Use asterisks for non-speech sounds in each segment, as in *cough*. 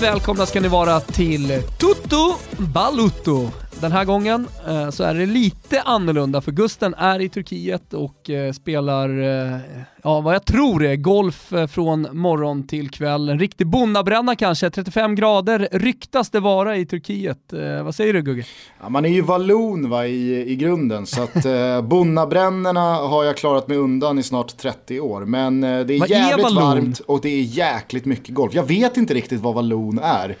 Varmt välkomna ska ni vara till Tutto Balutto. Den här gången eh, så är det lite annorlunda för Gusten är i Turkiet och eh, spelar, eh, ja vad jag tror är golf från morgon till kväll. En riktig bonnabränna kanske, 35 grader ryktas det vara i Turkiet. Vad säger du Gugge? Ja, man är ju vallon va, i, i grunden så att eh, *laughs* bonnabrännorna har jag klarat mig undan i snart 30 år. Men det är Vad är jävligt vallon? varmt och det är jäkligt mycket golf. Jag vet inte riktigt vad vallon är.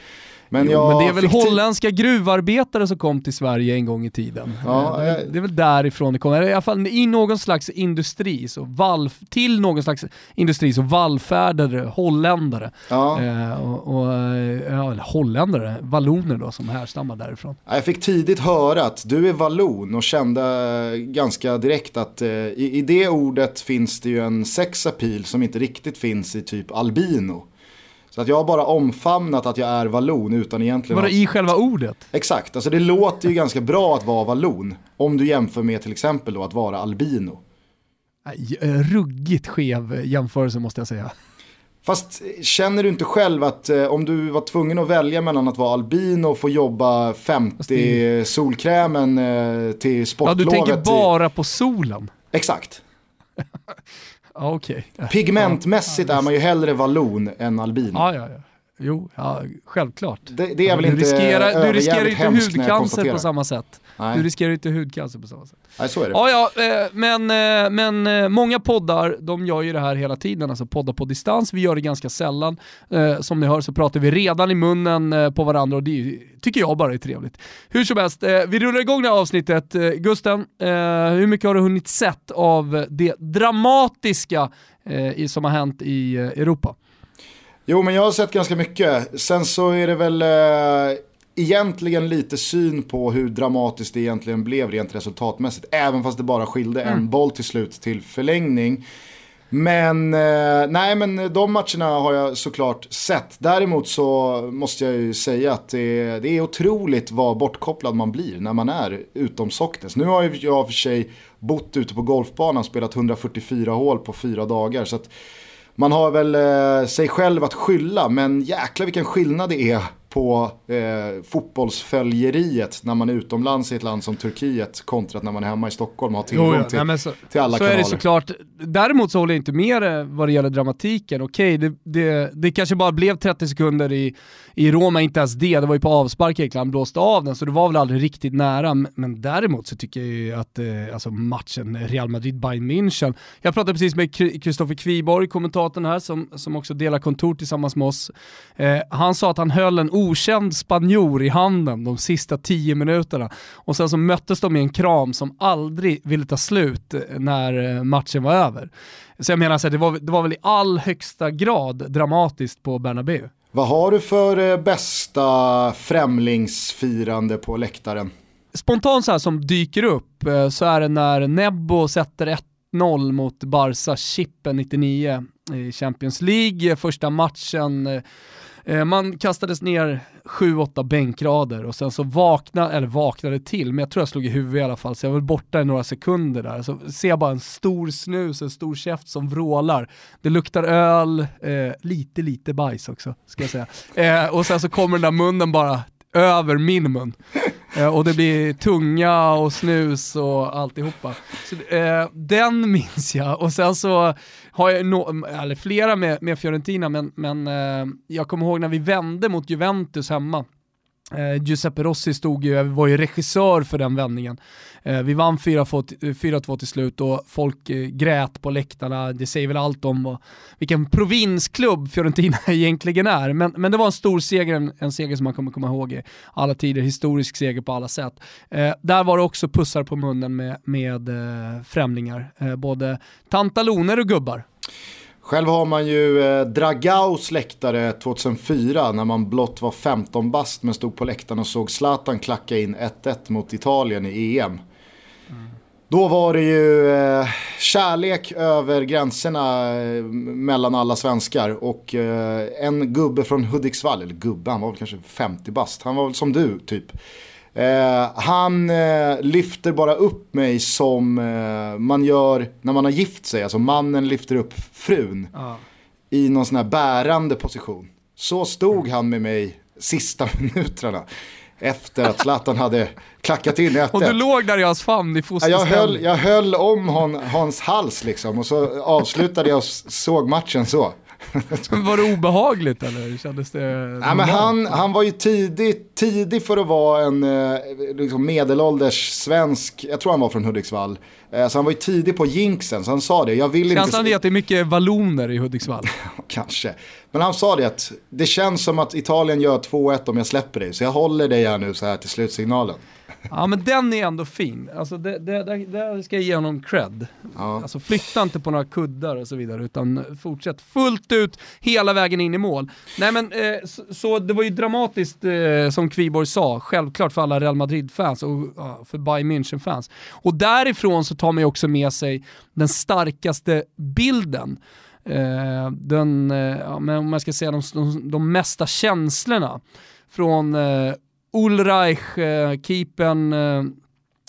Men, Jo, men det är väl holländska gruvarbetare som kom till Sverige en gång i tiden. Ja, Eh, det, är, eh. det är väl därifrån det kommer. I alla fall i någon slags industri, så vall, till någon slags industri så vallfärdade holländare. Ja. Eh, och, och, eh, ja, holländare, valloner då som härstammar därifrån. Ja, Jag fick tidigt höra att du är vallon och kände ganska direkt att eh, i, i det ordet finns det ju en sexapil som inte riktigt finns i typ albino. Så att jag har bara omfamnat att jag är vallon utan egentligen... Att- i själva ordet? Exakt, alltså det låter ju ganska bra att vara vallon. Om du jämför med till exempel då att vara albino. Eh, Ruggigt skev jämförelse måste jag säga. Fast eh, känner du inte själv att eh, om du var tvungen att välja mellan att vara albino och få jobba 50 solkrämen eh, till Ja, sportlovet. du tänker bara på solen? Exakt. *laughs* Ja, okej. Pigmentmässigt är man ju hellre vallon än albino. Ja, ja, ja. Jo, ja, självklart. Det, det är väl du inte riskerar, du riskerar inte hudcancer på samma sätt. Nej. Du riskerar ju inte hudcancer på samma sätt. Nej, så är det. Ja, ja, eh, men, eh, men eh, många poddar, de gör ju det här hela tiden, alltså poddar på distans. Vi gör det ganska sällan. Som ni hör så pratar vi redan i munnen på varandra och det tycker jag bara är trevligt. Hur som helst, vi rullar igång det här avsnittet. Gusten, hur mycket har du hunnit sett av det dramatiska i- som har hänt i Europa? Jo, men jag har sett ganska mycket. Sen så är det väl eh, egentligen lite syn på hur dramatiskt det egentligen blev rent resultatmässigt. Även fast det bara skilde en boll till slut till förlängning. Men, eh, nej men de matcherna har jag såklart sett. Däremot så måste jag ju säga att det, det är otroligt vad bortkopplad man blir när man är utom Socknes. Nu har ju jag för sig bott ute på golfbanan och spelat 144 hål på fyra dagar. Så man har väl eh, sig själv att skylla, men jäklar vilken skillnad det är på eh, fotbollsföljeriet när man är utomlands i ett land som Turkiet kontra att när man är hemma i Stockholm och har tillgång Jo, ja. till, så, till alla så är det kanaler. såklart. Däremot så håller jag inte med dig vad det gäller dramatiken. Okej, det, det, det kanske bara blev 30 sekunder i, i Roma, inte ens det. Det var ju på avspark egentligen, han blåste av den, så det var väl aldrig riktigt nära. Men, men däremot så tycker jag ju att eh, alltså matchen Real Madrid-Bayern München, jag pratade precis med Kristoffer Kviborg, kommentatorn här, som, som också delar kontor tillsammans med oss. Eh, han sa att han höll en okänd spanjor i handen de sista tio minuterna och sen så möttes de i en kram som aldrig ville ta slut eh, när eh, matchen var över. Så jag menar, så här, det, var, det var väl i all högsta grad dramatiskt på Bernabéu. Vad har du för eh, bästa främlingsfirande på läktaren? Spontant så här som dyker upp så är det när Nebbo sätter 1-0 mot Barca Chippen 99 i Champions League, första matchen. Eh, man kastades ner 7-8 bänkrader och sen så vaknade, eller vaknade till, men jag tror jag slog i huvudet i alla fall, så jag var borta i några sekunder där. Så ser jag bara en stor snus, en stor käft som vrålar. Det luktar öl, eh, lite lite bajs också, ska jag säga. Eh, och sen så kommer den där munnen bara över min mun. Eh, och det blir tunga och snus och alltihopa. Så, eh, den minns jag. Och sen så har jag no, eller flera med, med Fiorentina, men, men eh, jag kommer ihåg när vi vände mot Juventus hemma. Eh, Giuseppe Rossi stod ju, var ju regissör för den vändningen. Eh, vi vann 4-2 eh, till slut och folk eh, grät på läktarna. Det säger väl allt om vad, vilken provinsklubb Fiorentina *laughs* egentligen är. Men, men det var en stor seger, en, en seger som man kommer komma ihåg i alla tider. Historisk seger på alla sätt. Eh, där var det också pussar på munnen med, med eh, främlingar. Eh, både tantaloner och gubbar. Själv har man ju eh, Dragaus läktare 2004 när man blott var 15 bast men stod på läktaren och såg Zlatan klacka in 1-1 mot Italien i EM. Då var det ju eh, kärlek över gränserna eh, mellan alla svenskar och eh, en gubbe från Hudiksvall, eller gubbe, han var väl kanske 50 bast, han var väl som du typ. Eh, han eh, lyfter bara upp mig som eh, man gör när man har gift sig. Alltså mannen lyfter upp frun Ja. i någon sån här bärande position. Så stod han med mig sista *laughs* minuterna. Efter att Zlatan hade klackat in 1 *laughs* Och du låg där i hans famn i Ja, jag, fosterställning. höll, jag höll om hon, hans hals liksom och så avslutade jag och såg matchen så. *laughs* Var det obehagligt eller kändes det Ja, men han, han var ju tidig, tidig för att vara en eh, liksom medelålders svensk, jag tror han var från Hudiksvall. Eh, så han var ju tidig på jinxen, så han sa det. Jag vill Känslan inte... är att det är mycket valloner i Hudiksvall. *laughs* Kanske. Men han sa det att det känns som att Italien gör 2-1 om jag släpper dig. Så jag håller dig här nu så här till slutsignalen. Ja men den är ändå fin. Alltså det, det, det, där ska jag ge honom cred. Ja. Alltså flytta inte på några kuddar och så vidare utan fortsätt fullt ut hela vägen in i mål. Nej men eh, så, så det var ju dramatiskt eh, som Kviborg sa, självklart för alla Real Madrid-fans och ja, för Bayern München-fans. Och därifrån så tar man ju också med sig den starkaste bilden. Eh, den, eh, ja, men om man ska säga de, de, de mesta känslorna från eh, Ulreich, eh, keepern eh,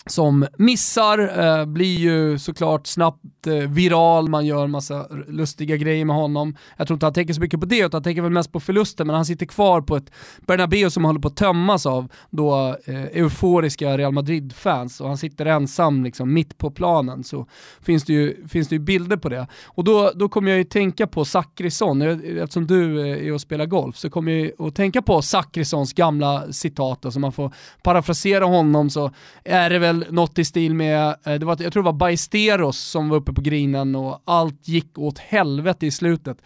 som missar, eh, blir ju såklart snabbt eh, viral, man gör en massa lustiga grejer med honom. Jag tror inte han tänker så mycket på det, utan han tänker väl mest på förlusten, men han sitter kvar på ett Bernabéu som håller på att tömmas av då eh, euforiska Real Madrid-fans. Och han sitter ensam liksom mitt på planen. Så finns det ju, finns det ju bilder på det. Och då, då kommer jag ju tänka på Zachrisson, eftersom du eh, är och spelar golf så kommer jag ju att tänka på Zachrissons gamla citat, alltså man får parafrasera honom så är det väl något i stil med, eh, det var, jag tror det var Bajsteros som var uppe på grinen och allt gick åt helvete i slutet.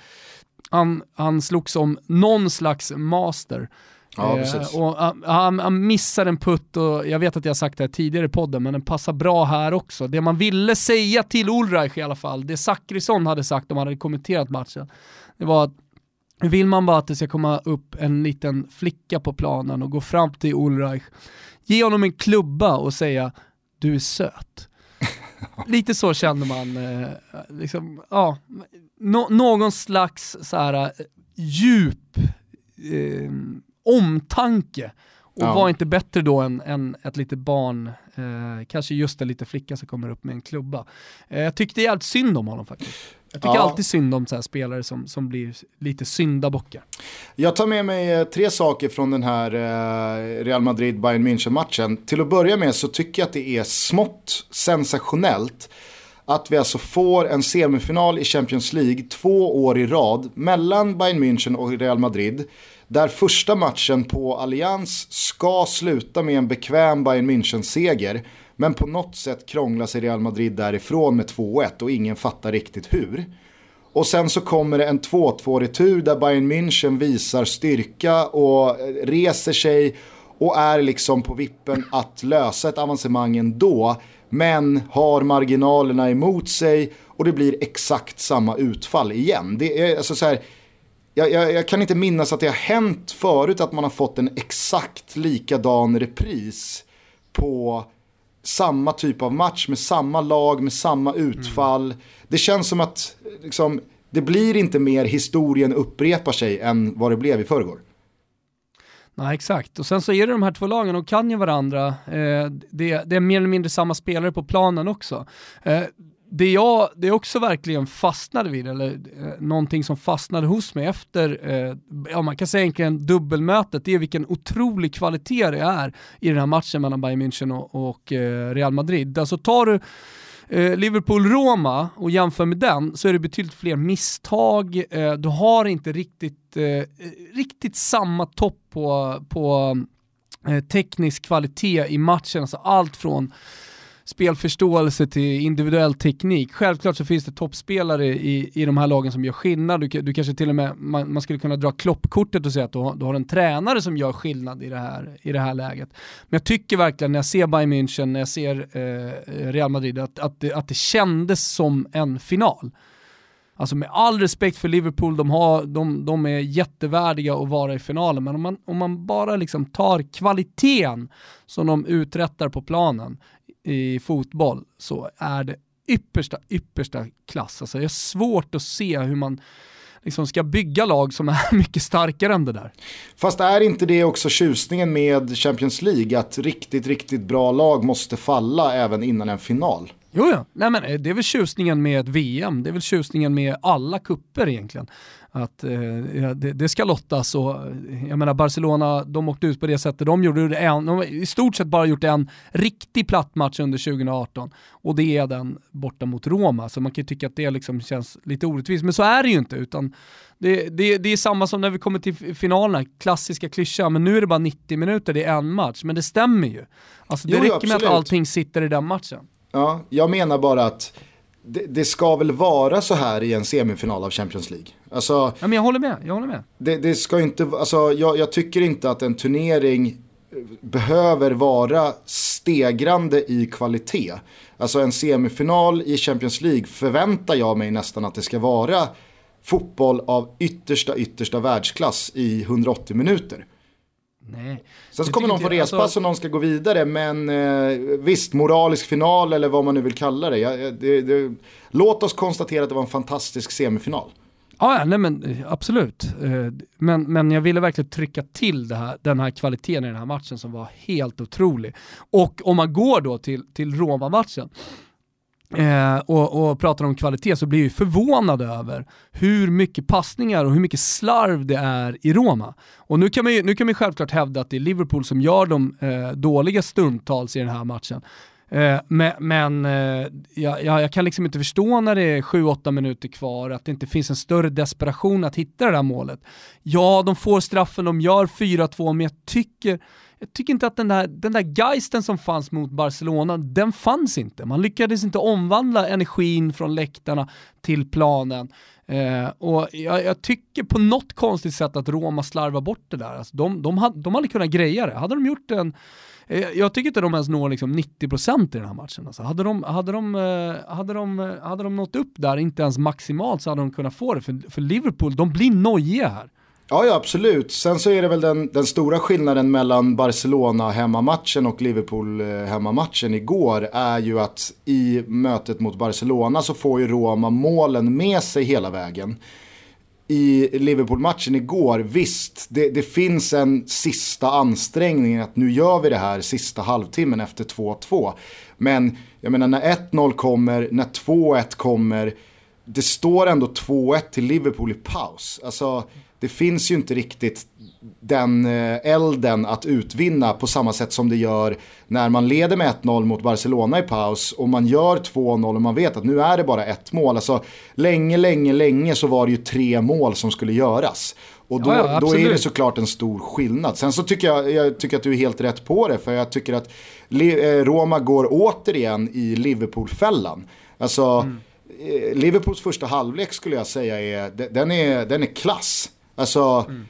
Han, han slog som någon slags master. Ja, Eh, och han, han, missar en putt och jag vet att jag har sagt det här tidigare i podden men den passar bra här också. Det man ville säga till Ulreich i alla fall, det Zachrisson hade sagt om han hade kommenterat matchen, det var att vill man bara att det ska komma upp en liten flicka på planen och gå fram till Ulreich, ge honom en klubba och säga du är söt. *laughs* Lite så kände man, eh, liksom, ja, nå- någon slags så här, eh, djup eh, omtanke. Och Ja. var inte bättre då än, än ett litet barn, eh, kanske just en liten flicka som kommer upp med en klubba. Eh, jag tyckte jävligt synd om honom faktiskt. Jag tycker Ja. alltid synd om så spelare som, som blir lite syndabockar. Jag tar med mig eh, tre saker från den här eh, Real Madrid-Bayern München-matchen. Till att börja med så tycker jag att det är smått sensationellt att vi alltså får en semifinal i Champions League två år i rad mellan Bayern München och Real Madrid. Där första matchen på Allianz ska sluta med en bekväm Bayern München-seger. Men på något sätt krånglar sig Real Madrid därifrån med 2-1 och ingen fattar riktigt hur. Och sen så kommer det en 2-2-retur där Bayern München visar styrka och eh, reser sig och är liksom på vippen att lösa ett avancemang ändå. Men har marginalerna emot sig och det blir exakt samma utfall igen. Det är alltså så här, jag, jag, jag kan inte minnas att det har hänt förut att man har fått en exakt likadan repris på samma typ av match med samma lag, med samma utfall. Det känns som att liksom, det blir inte mer historien upprepar sig än vad det blev i förrgår. Nej exakt, och sen så är det de här två lagen, de kan ju varandra. Eh, det, det är mer eller mindre samma spelare på planen också. Eh, det jag det också verkligen fastnade vid, eller eh, någonting som fastnade hos mig efter, eh, ja man kan säga egentligen dubbelmötet, det är vilken otrolig kvalitet det är i den här matchen mellan Bayern München och, och eh, Real Madrid. Alltså tar du eh, Liverpool-Roma och jämför med den så är det betydligt fler misstag, eh, du har inte riktigt, eh, riktigt samma topp på, på teknisk kvalitet i matchen, alltså allt från spelförståelse till individuell teknik. Självklart så finns det toppspelare i, i de här lagen som gör skillnad. Du, du kanske till och med, man, man skulle kunna dra kloppkortet och säga att du har, du har en tränare som gör skillnad i det, här, i det här läget. Men jag tycker verkligen när jag ser Bayern München, när jag ser eh, Real Madrid, att, att, det, att det kändes som en final. Alltså med all respekt för Liverpool, de, har, de, de är jättevärdiga att vara i finalen, men om man, om man bara liksom tar kvaliteten som de uträttar på planen i fotboll så är det yppersta, yppersta klass. Alltså jag har svårt att se hur man liksom ska bygga lag som är *laughs* mycket starkare än det där. Fast är inte det också tjusningen med Champions League, att riktigt, riktigt bra lag måste falla även innan en final? Jo, ja. Nej, men eh, det är väl tjusningen med VM, det är väl tjusningen med alla kupper egentligen. Att eh, det, det, ska lottas och jag menar Barcelona, de åkte ut på det sättet de gjorde. En, de har i stort sett bara gjort en riktig platt match under 2018 och det är den borta mot Roma. Så man kan ju tycka att det liksom känns lite orättvist, men så är det ju inte. utan det, det, det är samma som när vi kommer till finalerna, klassiska klyschan, men nu är det bara 90 minuter, det är en match. Men det stämmer ju. Alltså det jo, räcker med att allting sitter i den matchen. Ja, jag menar bara att det, det, ska väl vara så här i en semifinal av Champions League. Alltså, ja, men jag håller med. Jag, håller med. Det, det ska inte, alltså, jag, jag, tycker inte att en turnering behöver vara stegrande i kvalitet. Alltså en semifinal i Champions League förväntar jag mig nästan att det ska vara fotboll av yttersta, yttersta världsklass i 180 minuter. Nej. Sen så kommer någon få respass alltså... och någon ska gå vidare, men eh, visst, moralisk final eller vad man nu vill kalla det. Ja, det, det. Låt oss konstatera att det var en fantastisk semifinal. Ja, nej men eh, absolut. Eh, men, men jag ville verkligen trycka till här, den här kvaliteten i den här matchen som var helt otrolig. Och om man går då till, till Roma-matchen, Eh, och, och, pratar om kvalitet så blir jag förvånad över hur mycket passningar och hur mycket slarv det är i Roma. Och nu kan man ju, nu kan man självklart hävda att det är Liverpool som gör de eh, dåliga stundtals i den här matchen. Eh, men, eh, men jag, jag, kan liksom inte förstå när det är 7-8 minuter kvar att det inte finns en större desperation att hitta det där målet. Ja, de får straffen, de gör 4-2, men jag tycker jag tycker inte att den där, den där geisten som fanns mot Barcelona, den fanns inte. Man lyckades inte omvandla energin från läktarna till planen. Eh, och jag, jag, tycker på något konstigt sätt att Roma slarvar bort det där. Alltså de, de, hade, de hade kunnat greja det. Hade de gjort en eh, jag tycker inte de ens når liksom 90% i den här matchen. Alltså hade, de, hade, de, eh, hade, de, hade de nått upp där, inte ens maximalt, så hade de kunnat få det. För, för Liverpool, de blir nojiga här. Ja, ja, absolut. Sen så är det väl den, den stora skillnaden mellan Barcelona hemmamatchen och Liverpool-hemmamatchen eh, igår är ju att i mötet mot Barcelona så får ju Roma målen med sig hela vägen. I Liverpool-matchen igår, visst, det, det, finns en sista ansträngning att nu gör vi det här sista halvtimmen efter 2-2. Men jag menar när 1-0 kommer, när 2-1 kommer, det står ändå 2-1 till Liverpool i paus. Alltså, det finns ju inte riktigt den eh, elden att utvinna på samma sätt som det gör när man leder med 1-0 mot Barcelona i paus och man gör 2-0 och man vet att nu är det bara ett mål. Alltså, länge, länge, länge så var det ju tre mål som skulle göras. Och då, ja, ja, då är det såklart en stor skillnad. Sen så tycker jag, jag tycker att du är helt rätt på det, för jag tycker att eh, Roma går återigen i Liverpool-fällan. Alltså, mm. Eh, Liverpools första halvlek skulle jag säga är, den är, den är klass. Alltså, mm.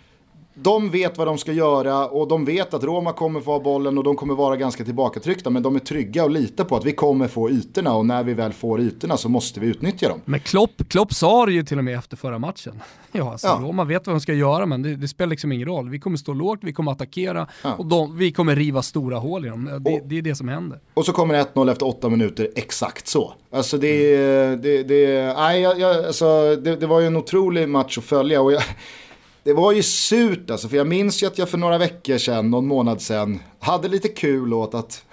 de vet vad de ska göra och de vet att Roma kommer få ha bollen och de kommer vara ganska tillbakatryckta. Men de är trygga och litar på att vi kommer få ytorna och när vi väl får ytorna så måste vi utnyttja dem. Men Klopp, Klopp sa det ju till och med efter förra matchen. *laughs* Ja, alltså, ja. Roma vet vad de ska göra men det, det, spelar liksom ingen roll. Vi kommer stå lågt, vi kommer attackera ja. och de, vi kommer riva stora hål i dem. Det, och, det, är det som händer. Och så kommer 1-0 efter 8 minuter, exakt så. Alltså det, mm. det, det, nej, jag, alltså, det, det var ju en otrolig match att följa och jag, det var ju surt alltså, för jag minns ju att jag för några veckor sedan, någon månad sedan, hade lite kul åt att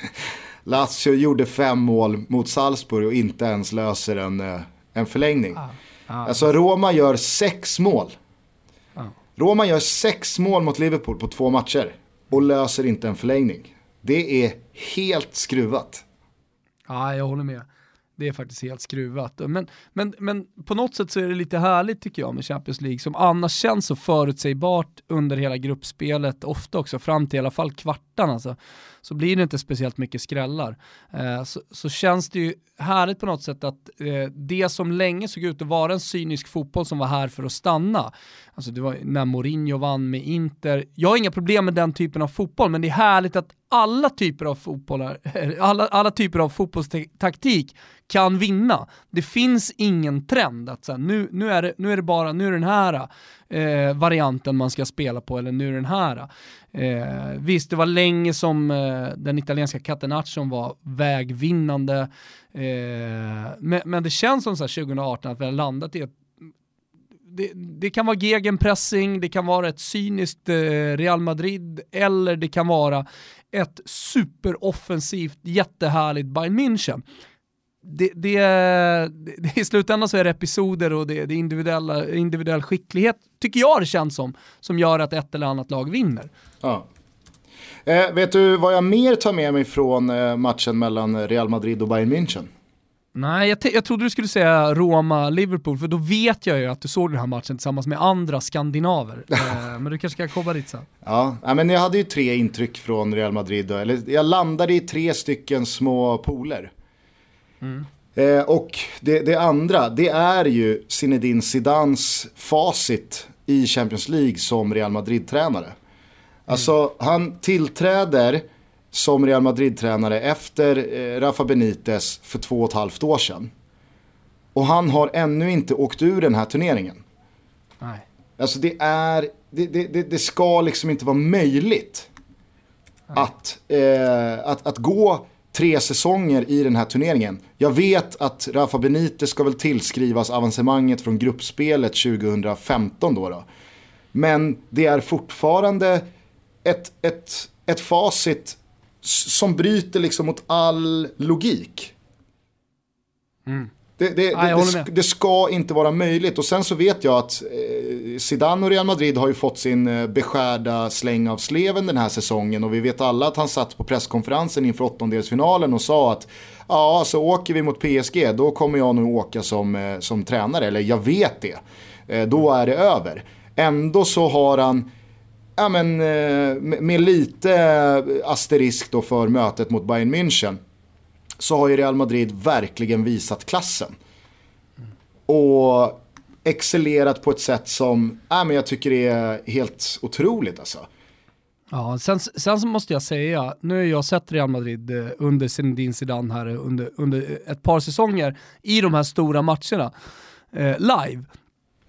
*laughs* Lazio gjorde fem mål mot Salzburg och inte ens löser en, eh, en förlängning. Ah, ah, alltså Roma gör sex mål. Ah. Roma gör sex mål mot Liverpool på två matcher och löser inte en förlängning. Det är helt skruvat. Ja, jag håller med. Det är faktiskt helt skruvat. Men, men, men på något sätt så är det lite härligt tycker jag med Champions League som annars känns så förutsägbart under hela gruppspelet, ofta också fram till i alla fall kvartarna. alltså, så blir det inte speciellt mycket skrällar. Eh, så, så, känns det ju härligt på något sätt att eh, det som länge såg ut att vara en cynisk fotboll som var här för att stanna, alltså det var när Mourinho vann med Inter, jag har inga problem med den typen av fotboll, men det är härligt att alla typer av fotbollar, alla, alla typer av fotbollstaktik kan vinna. Det finns ingen trend att så här, nu, nu, är det, nu är det bara, nu är den här eh, varianten man ska spela på eller nu den här. Eh, visst, det var länge som eh, den italienska catenaccion var vägvinnande, eh, men, men, det känns som så 2018 att vi har landat i ett det, det, kan vara gegenpressing, det kan vara ett cyniskt eh, Real Madrid eller det kan vara ett superoffensivt, jättehärligt Bayern München. Det, det, det, I slutändan så är det episoder och det, det individuell skicklighet, tycker jag det känns som, som gör att ett eller annat lag vinner. Ja. Eh, vet du vad jag mer tar med mig från eh, matchen mellan Real Madrid och Bayern München? Nej, jag, jag trodde du skulle säga Roma-Liverpool, för då vet jag ju att du såg den här matchen tillsammans med andra skandinaver. *laughs* eh, men du kanske ska komma dit sen. Ja, men jag hade ju tre intryck från Real Madrid, eller jag landade i tre stycken små poler. Mm. Eh, och det, det, andra, det är ju Zinedine Zidans facit i Champions League som Real Madrid-tränare. Alltså, mm. han tillträder som Real Madrid-tränare efter eh, Rafa Benitez för två och ett halvt år sedan. Och han har ännu inte åkt ur den här turneringen. Nej. Alltså det är, det, det, det ska liksom inte vara möjligt att, eh, att, att gå tre säsonger i den här turneringen. Jag vet att Rafa Benitez ska väl tillskrivas avancemanget från gruppspelet 2015 då. då. Men det är fortfarande ett, ett, ett facit som bryter liksom mot all logik. Mm. Det, det, det, det, ska inte vara möjligt. Och sen så vet jag att eh, Zidane och Real Madrid har ju fått sin eh, beskärda släng av sleven den här säsongen. Och vi vet alla att han satt på presskonferensen inför åttondelsfinalen och sa att ja, så åker vi mot PSG då kommer jag nog åka som, eh, som tränare, eller jag vet det. Eh, då är det över. Ändå så har han ja, men, med lite asterisk då för mötet mot Bayern München så har ju Real Madrid verkligen visat klassen. Och excellerat på ett sätt som äh, men jag tycker är helt otroligt alltså. Ja, sen, sen så måste jag säga, nu har jag sett Real Madrid eh, under Zinedine Zidane här under, under ett par säsonger i de här stora matcherna eh, live.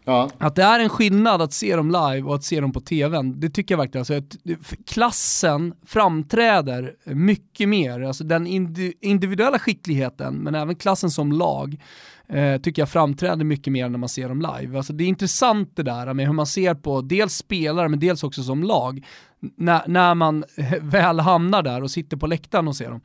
Ja. Att det är en skillnad att se dem live och att se dem på tvn, det tycker jag verkligen. Alltså, klassen framträder mycket mer, alltså den individuella skickligheten, men även klassen som lag, eh, tycker jag framträder mycket mer när man ser dem live. Alltså, det är intressant det där med hur man ser på dels spelare, men dels också som lag, när, när man *laughs* väl hamnar där och sitter på läktaren och ser dem.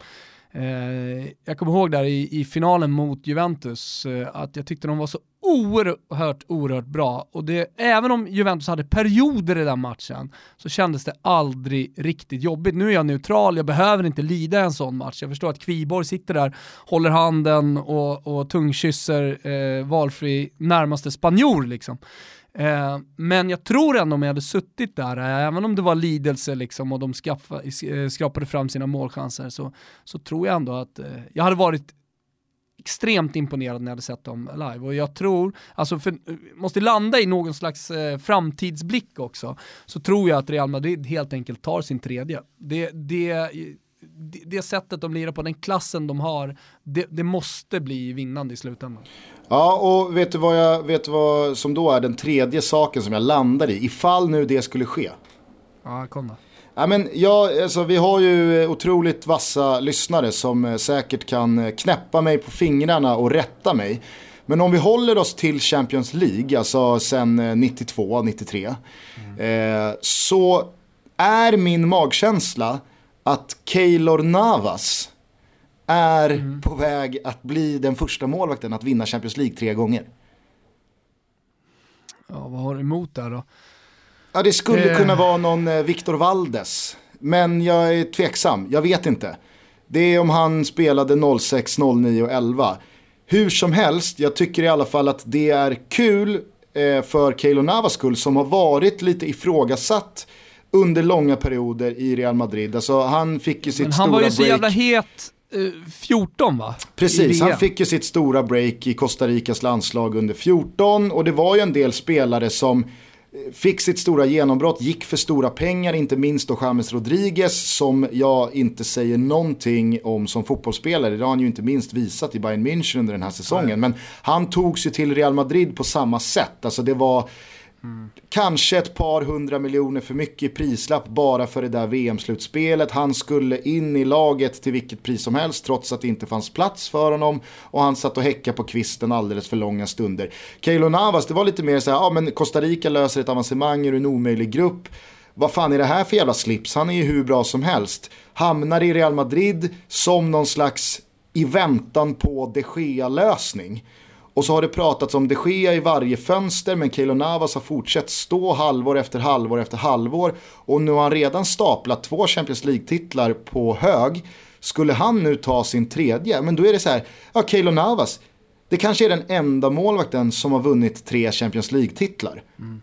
Eh, jag kommer ihåg där i, i finalen mot Juventus eh, att jag tyckte de var så oerhört, oerhört bra. Och det, även om Juventus hade perioder i den matchen så kändes det aldrig riktigt jobbigt. Nu är jag neutral, jag behöver inte lida en sån match. Jag förstår att Kviborg sitter där, håller handen och, och tungkysser eh, valfri närmaste spanjor liksom. Eh, men jag tror ändå om jag hade suttit där, eh, även om det var lidelse liksom och de skaffa, eh, skrapade fram sina målchanser, så, så tror jag ändå att eh, jag hade varit extremt imponerad när jag hade sett dem live. Och jag tror, alltså för, måste landa i någon slags eh, framtidsblick också, så tror jag att Real Madrid helt enkelt tar sin tredje. Det, det, det sättet de lirar på, den klassen de har, det, det, måste bli vinnande i slutändan. Ja, och vet du, vad jag, vet du vad som då är den tredje saken som jag landar i, ifall nu det skulle ske? Ja, kom då. Ja, men ja, alltså, vi har ju otroligt vassa lyssnare som eh, säkert kan eh, knäppa mig på fingrarna och rätta mig. Men om vi håller oss till Champions League, alltså sen 92-93, mm. eh, så är min magkänsla att Keylor Navas är mm. på väg att bli den första målvakten att vinna Champions League tre gånger. Ja, vad har du emot där då? Ja, det skulle eh. kunna vara någon eh, Victor Valdes. Men jag är tveksam, jag vet inte. Det är om han spelade 06, 09 och 11. Hur som helst, jag tycker i alla fall att det är kul eh, för Keilo Navas skull som har varit lite ifrågasatt under långa perioder i Real Madrid. Alltså han fick ju sitt stora break. Han var ju så break. jävla het 14 va? Precis, han fick ju sitt stora break i Costa Ricas landslag under 14 och det var ju en del spelare som fick sitt stora genombrott, gick för stora pengar, inte minst då James Rodriguez som jag inte säger någonting om som fotbollsspelare. Det har han ju inte minst visat i Bayern München under den här säsongen. Men han togs ju till Real Madrid på samma sätt. Alltså det var Mm. Kanske ett par hundra miljoner för mycket i prislapp bara för det där VM-slutspelet. Han skulle in i laget till vilket pris som helst trots att det inte fanns plats för honom. Och han satt och häckade på kvisten alldeles för långa stunder. Keylor Navas, det var lite mer så här, ja men Costa Rica löser ett avancemang ur en omöjlig grupp. Vad fan är det här för jävla slips? Han är ju hur bra som helst. Hamnar i Real Madrid som någon slags i väntan på de Gea-lösning. Och så har det pratats om de Gea i varje fönster men Keylor Navas har fortsatt stå halvår efter halvår efter halvår. Och nu har han redan staplat två Champions League-titlar på hög. Skulle han nu ta sin tredje, men då är det så här, ja Keylor Navas, det kanske är den enda målvakten som har vunnit tre Champions League-titlar. Mm.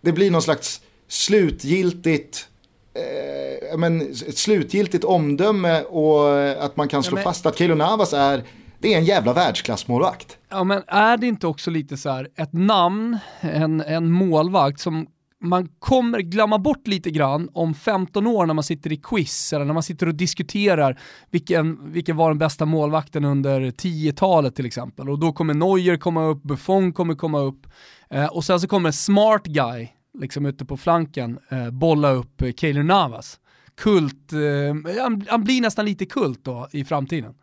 Det blir någon slags slutgiltigt eh, men, ett slutgiltigt omdöme och att man kan slå ja, men... fast att Keylor Navas är det är en jävla världsklassmålvakt. Ja men är det inte också lite så här, ett namn, en, en målvakt som man kommer glömma bort lite grann om 15 år när man sitter i quiz eller när man sitter och diskuterar vilken, vilken var den bästa målvakten under 10-talet till exempel. Och då kommer Neuer komma upp, Buffon kommer komma upp eh, och sen så kommer smart guy liksom ute på flanken eh, bolla upp eh, Keylor Navas. Kult, eh, han, han blir nästan lite kult då i framtiden.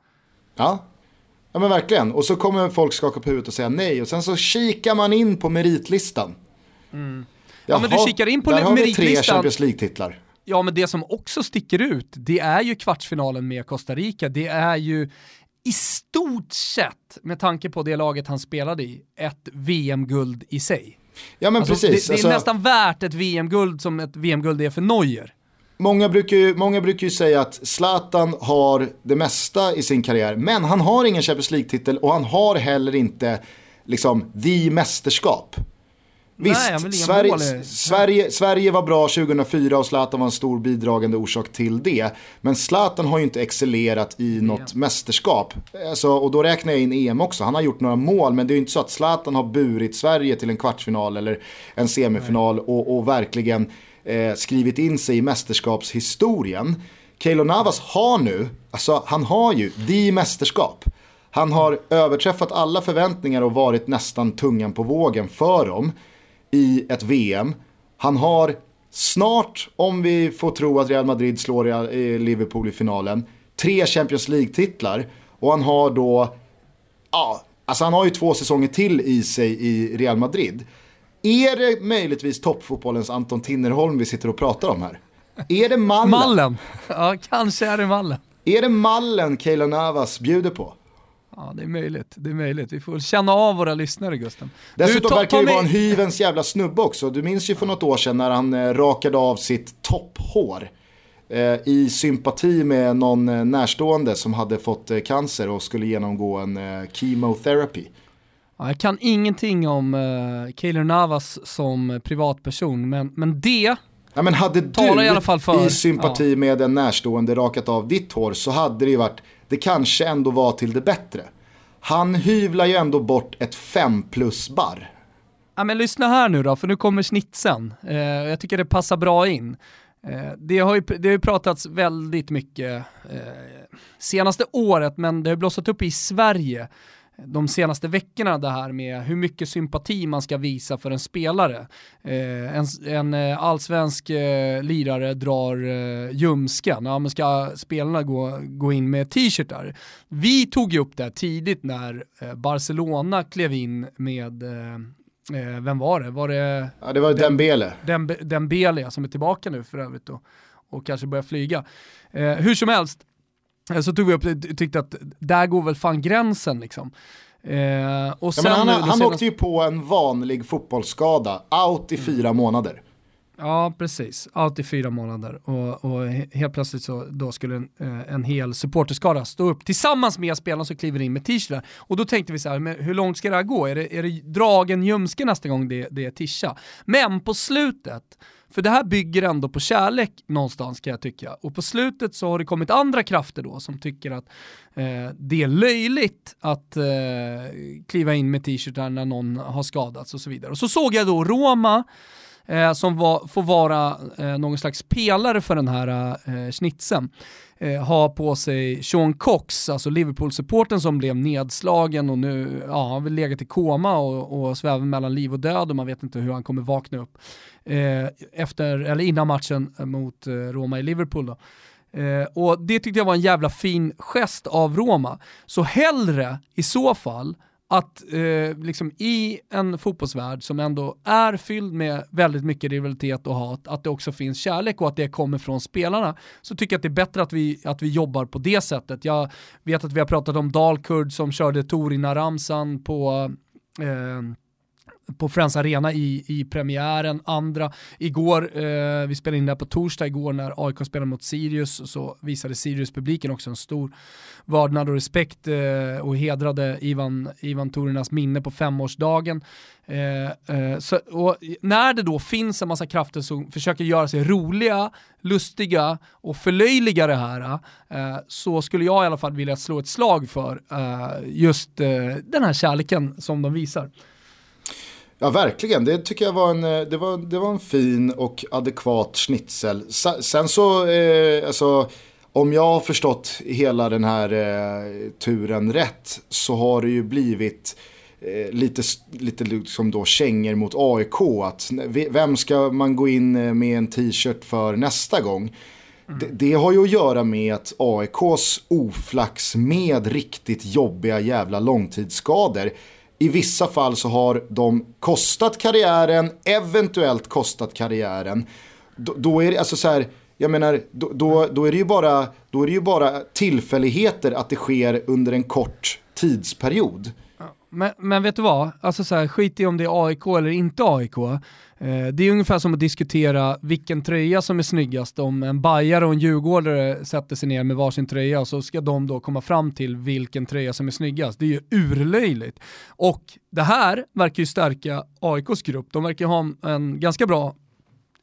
Ja, Ja men verkligen. Och så kommer folk skaka på huvudet och säga nej. Och sen så kikar man in på meritlistan. Mm. Ja men du kikar in på där meritlistan. Där har vi tre Champions League-titlar. Ja men det som också sticker ut, det är ju kvartsfinalen med Costa Rica. Det är ju i stort sett, med tanke på det laget han spelade i, ett VM-guld i sig. Ja men alltså, precis. Det, det är alltså... nästan värt ett VM-guld som ett VM-guld är för Neuer. Många brukar, ju, många brukar ju säga att Zlatan har det mesta i sin karriär, men han har ingen Champions League-titel och han har heller inte liksom the mästerskap. Visst, Nej, Sverige, Sverige, Sverige var bra 2004 och Zlatan var en stor bidragande orsak till det. Men Zlatan har ju inte excellerat i något ja. mästerskap. Alltså, och då räknar jag in EM också. Han har gjort några mål, men det är ju inte så att Zlatan har burit Sverige till en kvartsfinal eller en semifinal och, och verkligen eh, skrivit in sig i mästerskapshistorien. Keylor Navas har nu, alltså han har ju the mästerskap. Han har överträffat alla förväntningar och varit nästan tungan på vågen för dem i ett VM. Han har snart, om vi får tro att Real Madrid slår eh, Liverpool i finalen, tre Champions League-titlar. Och han har då, ja, alltså han har ju två säsonger till i sig i Real Madrid. Är det möjligtvis toppfotbollens Anton Tinnerholm vi sitter och pratar om här? Är det mallen? Mallen, ja kanske är det mallen. Är det mallen Keylor Navas bjuder på? Ja det är möjligt, det är möjligt. Vi får känna av våra lyssnare Gusten. Dessutom verkar ju vara en hyvens jävla snubbe också. Du minns ju för något år sedan när han eh, rakade av sitt topphår. Eh, I sympati med någon eh, närstående som hade fått cancer och skulle genomgå en chemotherapy. Ja, jag kan ingenting om uh, Keylor Navas som privatperson, men, men det Ja, men hade du i, alla fall för, i sympati ja. med en närstående rakat av ditt hår så hade det ju varit, det kanske ändå var till det bättre. Han hyvlar ju ändå bort ett 5 plus barr. Ja men lyssna här nu då, för nu kommer snitsen. Eh, jag tycker det passar bra in. Eh, det, har ju, det har ju pratats väldigt mycket eh, senaste året, men det har blossat upp i Sverige de senaste veckorna det här med hur mycket sympati man ska visa för en spelare. Eh, en, en eh, allsvensk eh, lirare drar eh, ljumsken, ja, men ska spelarna gå, gå in med t-shirtar? Vi tog ju upp det tidigt när eh, Barcelona klev in med eh, eh, vem var det? Var det ja, det var Dembele. Dem, Dembele som är tillbaka nu för övrigt då, och kanske börjar flyga. hur som helst, så tog vi upp det tyckte att där går väl fan gränsen liksom. Eh, och sen ja, han, han senaste... åkte ju på en vanlig fotbollsskada, out i mm. fyra månader. Ja, precis. Out i fyra månader. Och, och helt plötsligt så då skulle en, eh, en hel supporterskara stå upp tillsammans med spelarna som kliver in med t-shirtar. Och då tänkte vi så här, hur långt ska det här gå? Är det, är det dragen ljumske nästa gång det, det är tischa? Men på slutet för det här bygger ändå på kärlek någonstans kan jag tycka. Och på slutet så har det kommit andra krafter då som tycker att eh, det är löjligt att eh, kliva in med t-shirtar när någon har skadats och så vidare. Och så såg jag då Roma eh, som var, får vara eh, någon slags pelare för den här eh, snitsen eh, har på sig Sean Cox, alltså Liverpool-supporten som blev nedslagen och nu ja, har väl legat i koma och, och svävar mellan liv och död och man vet inte hur han kommer vakna upp eh, efter, eller innan matchen mot eh, Roma i Liverpool. Då. Eh, och det tyckte jag var en jävla fin gest av Roma. Så hellre i så fall att eh, liksom i en fotbollsvärld som ändå är fylld med väldigt mycket rivalitet och hat, att det också finns kärlek och att det kommer från spelarna, så tycker jag att det är bättre att vi, att vi jobbar på det sättet. Jag vet att vi har pratat om Dalkurd som körde Torina-ramsan på eh, på Friends Arena i, i premiären. Andra, igår, eh, vi spelade in det här på torsdag igår när AIK spelade mot Sirius, så visade Sirius-publiken också en stor vördnad och respekt eh, och hedrade Ivan, Ivan Torinas minne på femårsdagen. Eh, eh, så, och när det då finns en massa krafter som försöker göra sig roliga, lustiga och förlöjliga det här, eh, så skulle jag i alla fall vilja slå ett slag för eh, just eh, den här kärleken som de visar. Ja, verkligen. Det tycker jag var en, eh, det var, det var en fin och adekvat schnitzel. Sen så, eh, alltså, om jag har förstått hela den här eh, turen rätt så har det ju blivit eh, lite, lite liksom då kängor mot AIK. Att vem ska man gå in eh, med en t-shirt för nästa gång? Mm. Det, det, har ju att göra med att AIKs oflax med riktigt jobbiga jävla långtidsskador i vissa fall så har de kostat karriären, eventuellt kostat karriären. Då, då är det alltså så här, jag menar, då, då, då, är det ju bara, då är det ju bara tillfälligheter att det sker under en kort tidsperiod. Men, men vet du vad, alltså så här, skit i om det är AIK eller inte AIK. Eh, det är ungefär som att diskutera vilken tröja som är snyggast. Om en bajare och en djurgårdare sätter sig ner med varsin tröja så ska de då komma fram till vilken tröja som är snyggast. Det är ju urlöjligt. Och det här verkar ju stärka AIKs grupp. De verkar ha en ganska bra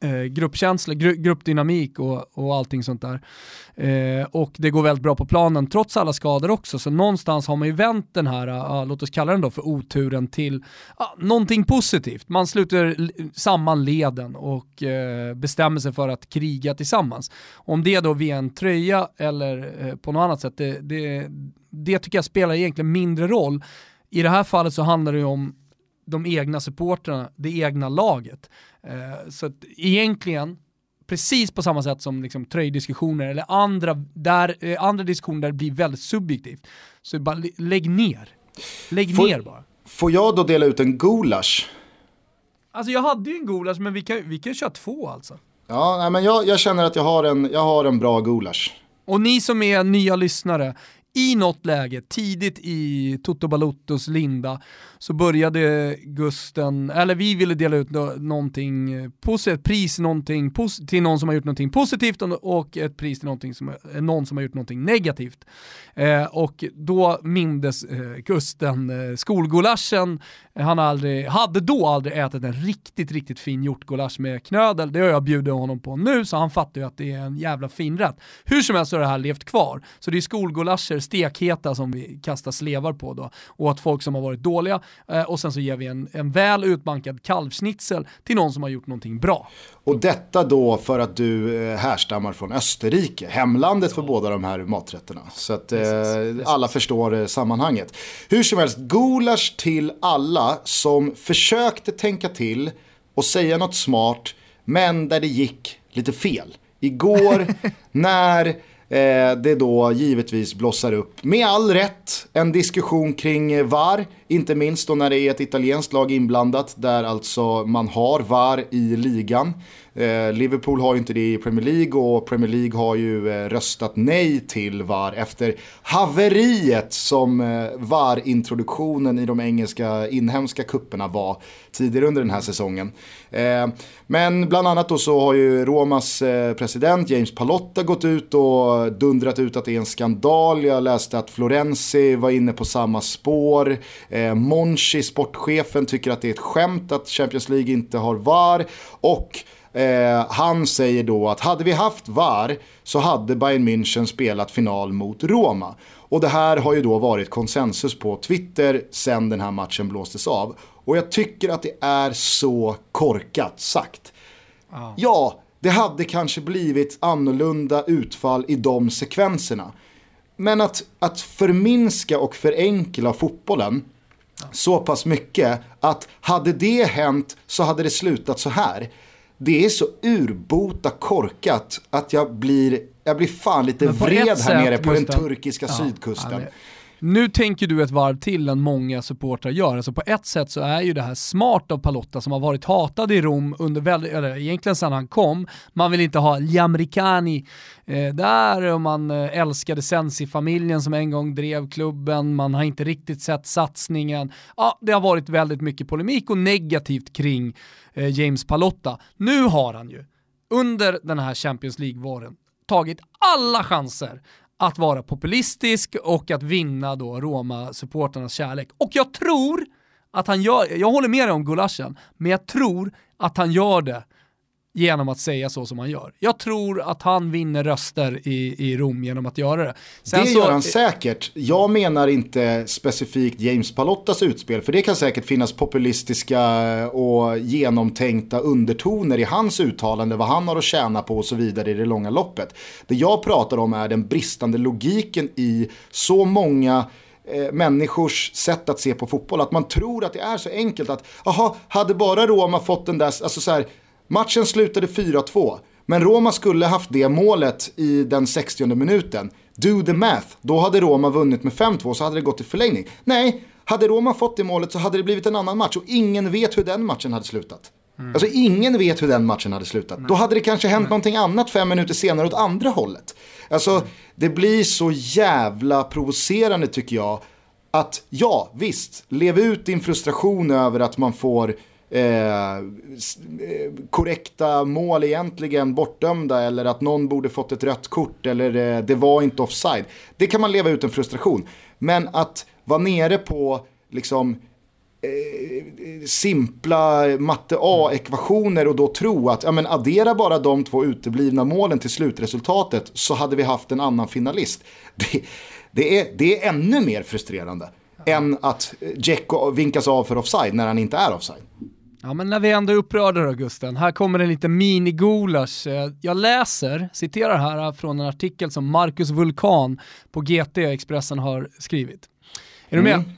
eh, gruppkänsla, gru gruppdynamik och, och allting sånt där. Eh, och det går väldigt bra på planen trots alla skador också, så någonstans har man ju vänt den här, uh, låt oss kalla den då för oturen till uh, någonting positivt. Man sluter samman leden och eh, bestämmer sig för att kriga tillsammans. Om det då via en tröja eller eh, på något annat sätt, det, det, det tycker jag spelar egentligen mindre roll. I det här fallet så handlar det ju om de egna supporterna, det egna laget. Eh, så att egentligen, precis på samma sätt som liksom tröjdiskussioner eller andra, där, eh, andra diskussioner där det blir väldigt subjektivt, så bara lägg ner. Lägg får, ner bara. Får jag då dela ut en gulasch? Alltså jag hade ju en gulasch men vi kan, vi kan köra två alltså. Ja, nej, men jag, jag känner att jag har, en, jag har en bra gulasch. Och ni som är nya lyssnare, i något läge, tidigt i Toto Balottos linda, så började Gusten, eller vi ville dela ut någonting, eh, ett pris någonting, till någon som har gjort någonting positivt och ett pris till någonting som, eh, någon som har gjort någonting negativt. Eh, och då mindes eh, Gusten eh, skolgulaschen, han aldrig, hade då aldrig ätit en riktigt, riktigt fin hjortgulasch med knödel, det har jag bjudit honom på nu, så han fattar ju att det är en jävla fin rätt. Hur som helst så har det här levt kvar, så det är skolgulascher, stekheta som vi kastar slevar på då, och att folk som har varit dåliga Eh, och sen så ger vi en, en väl utbankad kalvschnitzel till någon som har gjort någonting bra. Och detta då för att du eh, härstammar från Österrike, hemlandet för båda de här maträtterna. Så att eh, alla förstår sammanhanget. Hur som helst, gulasch till alla som försökte tänka till och säga något smart, men där det gick lite fel. Igår *laughs* när eh, det då givetvis blossar upp, med all rätt, en diskussion kring VAR. Inte minst då när det är ett italienskt lag inblandat där alltså man har VAR i ligan. Eh, Liverpool har ju inte det i Premier League och Premier League har ju eh, röstat nej till VAR efter haveriet som eh, VAR-introduktionen i de engelska inhemska kupperna var tidigare under den här säsongen. Men bland annat då så har ju Romas president James Palotta gått ut och dundrat ut att det är en skandal. Jag läste att Florenzi var inne på samma spår. Monchi, sportchefen, tycker att det är ett skämt att Champions League inte har VAR. Och Eh, han säger då att hade vi haft VAR så hade Bayern München spelat final mot Roma. Och det här har ju då varit konsensus på Twitter sen den här matchen blåstes av. Och jag tycker att det är så korkat sagt. Oh. Ja, det hade kanske blivit annorlunda utfall i de sekvenserna. Men att, att förminska och förenkla fotbollen så pass mycket att hade det hänt så hade det slutat så här. Det är så urbota korkat att jag blir, jag blir fan lite vred här nere på den turkiska ja, sydkusten. Ja, nu tänker du ett varv till än många supportrar gör. Alltså på ett sätt så är ju det här smart av Palotta som har varit hatad i Rom under väldigt, eller egentligen sedan han kom. Man vill inte ha Jamrikani eh, där och man eh, älskade Sensi-familjen som en gång drev klubben. Man har inte riktigt sett satsningen. Ja, det har varit väldigt mycket polemik och negativt kring eh, James Palotta. Nu har han ju under den här Champions League-våren tagit alla chanser att vara populistisk och att vinna då Roma-supporternas kärlek. Och jag tror att han gör, jag håller med dig om gulaschen, men jag tror att han gör det genom att säga så som han gör. Jag tror att han vinner röster i, i Rom genom att göra det. Sen det gör han säkert. Jag menar inte specifikt James Palottas utspel, för det kan säkert finnas populistiska och genomtänkta undertoner i hans uttalande, vad han har att tjäna på och så vidare i det långa loppet. Det jag pratar om är den bristande logiken i så många eh, människors sätt att se på fotboll. Att man tror att det är så enkelt att, jaha, hade bara Roma fått den där, alltså så här, Matchen slutade 4-2, men Roma skulle haft det målet i den 60 minuten. Do the math, då hade Roma vunnit med 5-2 så hade det gått till förlängning. Nej, hade Roma fått det målet så hade det blivit en annan match och ingen vet hur den matchen hade slutat. Mm. Alltså ingen vet hur den matchen hade slutat. Nej. Då hade det kanske hänt Nej. någonting annat fem minuter senare åt andra hållet. Alltså mm. det blir så jävla provocerande tycker jag. Att ja, visst, lev ut din frustration över att man får Eh, eh, korrekta mål egentligen bortdömda eller att någon borde fått ett rött kort eller eh, det var inte offside. Det kan man leva ut en frustration. Men att vara nere på liksom eh, simpla matte A-ekvationer och då tro att ja, men addera bara de två uteblivna målen till slutresultatet så hade vi haft en annan finalist. *laughs* Det, det, är, det är ännu mer frustrerande än att Dzeko vinkas av för offside när han inte är offside. Ja men när vi ändå är upprörda då Gusten, här kommer en liten mini-gulasch. Eh, jag läser, citerar här från en artikel som Marcus Vulkan på GT Expressen har skrivit. Är du med? Mm.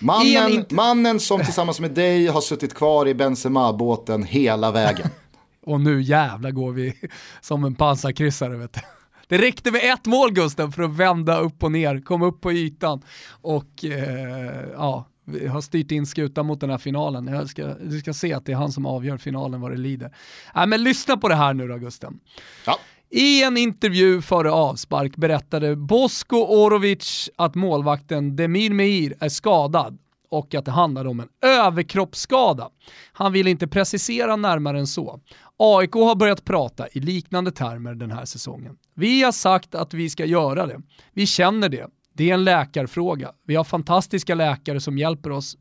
Mannen, mannen som tillsammans med dig har suttit kvar i Benzema-båten hela vägen. *laughs* Och nu jävla går vi som en pansarkryssare vet du. Det räckte med ett mål Gusten för att vända upp och ner, komma upp på ytan och eh, ja, har styrt in skutan mot den här finalen. Jag ska, du ska se att det är han som avgör finalen vad det lider. Äh, men lyssna på det här nu då Gusten. Ja. I en intervju före avspark berättade Bosko Orovic att målvakten Demir Meir är skadad och att det handlar om en överkroppsskada. Han vill inte precisera närmare än så. AIK har börjat prata i liknande termer den här säsongen. Vi har sagt att vi ska göra det. Vi känner det. Det är en läkarfråga. Vi har fantastiska läkare som hjälper oss